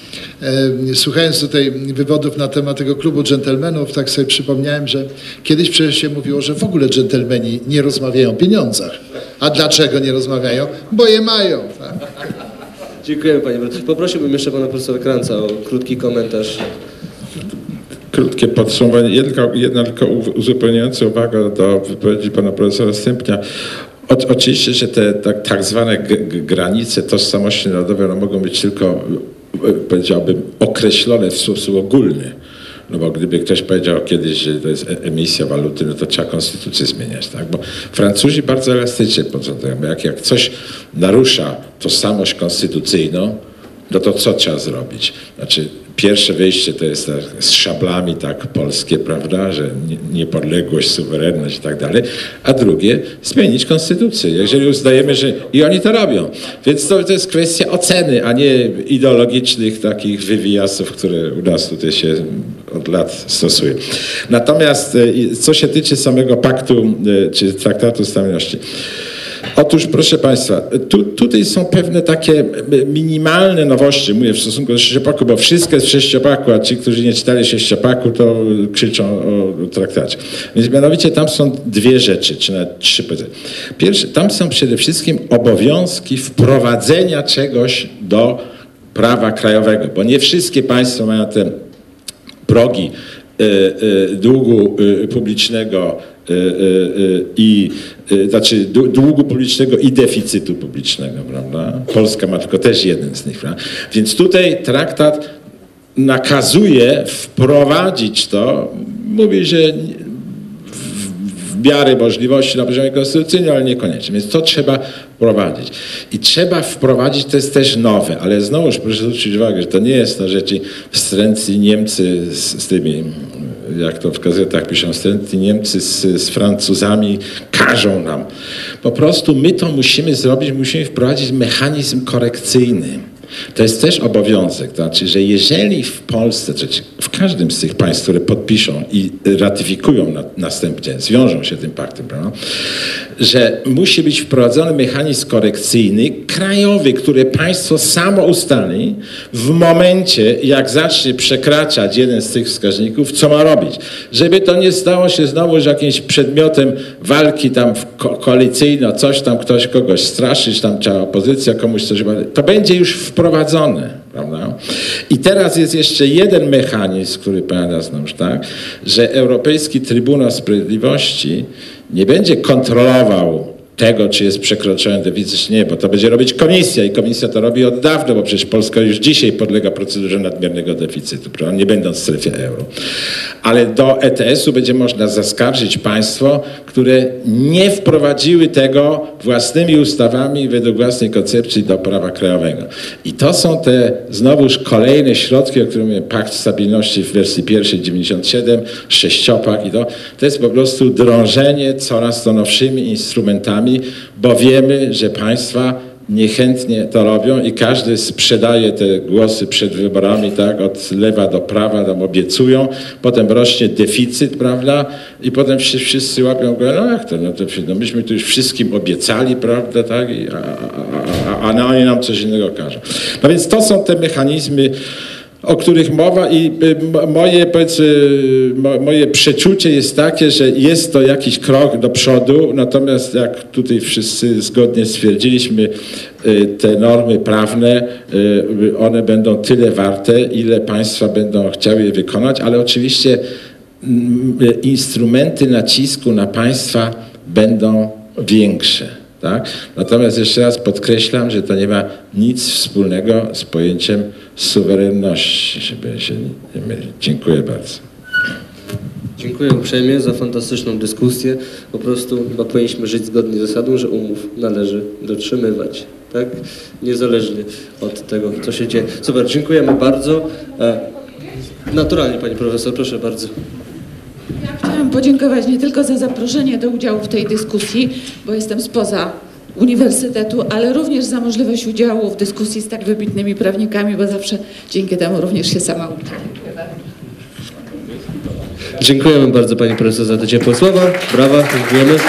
e, słuchając tutaj wywodów na temat tego klubu dżentelmenów, tak sobie przypomniałem, że kiedyś przecież się mówiło, że w ogóle dżentelmeni nie rozmawiają o pieniądzach. A dlaczego nie rozmawiają? Bo je mają. Dziękujemy panie profesorze. Poprosiłbym jeszcze pana profesora Kranca o krótki komentarz. Krótkie podsumowanie. Jedna, jedna tylko uzupełniająca uwaga do wypowiedzi pana profesora Stępnia. O, oczywiście, że te tak, tak zwane granice tożsamości narodowej one mogą być tylko, e, powiedziałbym, określone w sposób ogólny. No bo gdyby ktoś powiedział kiedyś, że to jest e- emisja waluty, no to trzeba konstytucję zmieniać, tak? Bo Francuzi bardzo elastycznie podchodzą. Jak, jak coś narusza tożsamość konstytucyjną, no to co trzeba zrobić? Znaczy, pierwsze wyjście to jest tak, z szablami tak polskie, prawda, że nie- niepodległość, suwerenność i tak dalej, a drugie zmienić konstytucję, jeżeli uznajemy, że i oni to robią. Więc to, to jest kwestia oceny, a nie ideologicznych takich wywijasów, które u nas tutaj się od lat stosuje. Natomiast e, co się tyczy samego paktu e, czy traktatu stabilności, Otóż, proszę Państwa, tu, tutaj są pewne takie minimalne nowości, mówię w stosunku do sześciopaku, bo wszystko jest w sześciopaku, a ci, którzy nie czytali sześciopaku, to krzyczą o traktacie. Więc mianowicie tam są dwie rzeczy, czy nawet trzy. powiedzmy. Pierwsze, tam są przede wszystkim obowiązki wprowadzenia czegoś do prawa krajowego, bo nie wszystkie państwa mają te progi e, e, długu e, publicznego i e, znaczy dłu- długu publicznego i deficytu publicznego, prawda? Polska ma tylko też jeden z nich, prawda? Więc tutaj traktat nakazuje wprowadzić to, mówi, że w, miarę możliwości na poziomie konstytucyjnym, ale niekoniecznie. Więc to trzeba wprowadzić. I trzeba wprowadzić, to jest też nowe, ale znowuż proszę zwrócić uwagę, że to nie jest na rzeczy wstrętni Niemcy z, z tymi jak to w gazetach piszą, wstrętni Niemcy z, z Francuzami każą nam. Po prostu my to musimy zrobić, musimy wprowadzić mechanizm korekcyjny. To jest też obowiązek, to znaczy, że jeżeli w Polsce, czy w każdym z tych państw, które podpiszą i ratyfikują na, następnie, zwiążą się tym paktem, prawda, że musi być wprowadzony mechanizm korekcyjny krajowy, który państwo samo ustali w momencie, jak zacznie przekraczać jeden z tych wskaźników, co ma robić. Żeby to nie stało się znowu jakimś przedmiotem walki tam ko koalicyjno, coś tam ktoś kogoś straszyć, tam trzeba opozycja komuś coś... To będzie już wprowadzone. Prawda? I teraz jest jeszcze jeden mechanizm, który powiada znowuż tak, że Europejski Trybunał Sprawiedliwości nie będzie kontrolował tego, czy jest przekroczony deficyt, czy nie, bo to będzie robić komisja i komisja to robi od dawna, bo przecież Polska już dzisiaj podlega procedurze nadmiernego deficytu, prawda? nie będąc w strefie euro. Ale do ETS-u będzie można zaskarżyć państwo, które nie wprowadziły tego własnymi ustawami według własnej koncepcji do prawa krajowego. I to są te znowuż kolejne środki, o których mówię, Pakt Stabilności w wersji pierwszej 97, sześciopak i to, to jest po prostu drążenie coraz to nowszymi instrumentami, bo wiemy, że państwa niechętnie to robią i każdy sprzedaje te głosy przed wyborami, tak, od lewa do prawa, tam obiecują, potem rośnie deficyt, prawda, i potem wszyscy, wszyscy łapią go, no jak to, no, to no myśmy tu już wszystkim obiecali, prawda, tak, I, a, a, a, a oni nam coś innego każą. No więc to są te mechanizmy, o których mowa i moje, moje przeczucie jest takie, że jest to jakiś krok do przodu, natomiast jak tutaj wszyscy zgodnie stwierdziliśmy, te normy prawne, one będą tyle warte, ile państwa będą chciały je wykonać, ale oczywiście instrumenty nacisku na państwa będą większe. Tak? Natomiast jeszcze raz podkreślam, że to nie ma nic wspólnego z pojęciem suwerenności, żeby się nie mylić. Dziękuję bardzo. Dziękuję uprzejmie za fantastyczną dyskusję. Po prostu chyba powinniśmy żyć zgodnie z zasadą, że umów należy dotrzymywać, tak? Niezależnie od tego, co się dzieje. Super, dziękujemy bardzo. E, naturalnie, pani profesor, proszę bardzo. Chciałam podziękować nie tylko za zaproszenie do udziału w tej dyskusji, bo jestem spoza uniwersytetu, ale również za możliwość udziału w dyskusji z tak wybitnymi prawnikami, bo zawsze dzięki temu również się sama uczę. Dziękujemy bardzo pani profesor za te ciepłe słowa. Brawa, dziękujemy.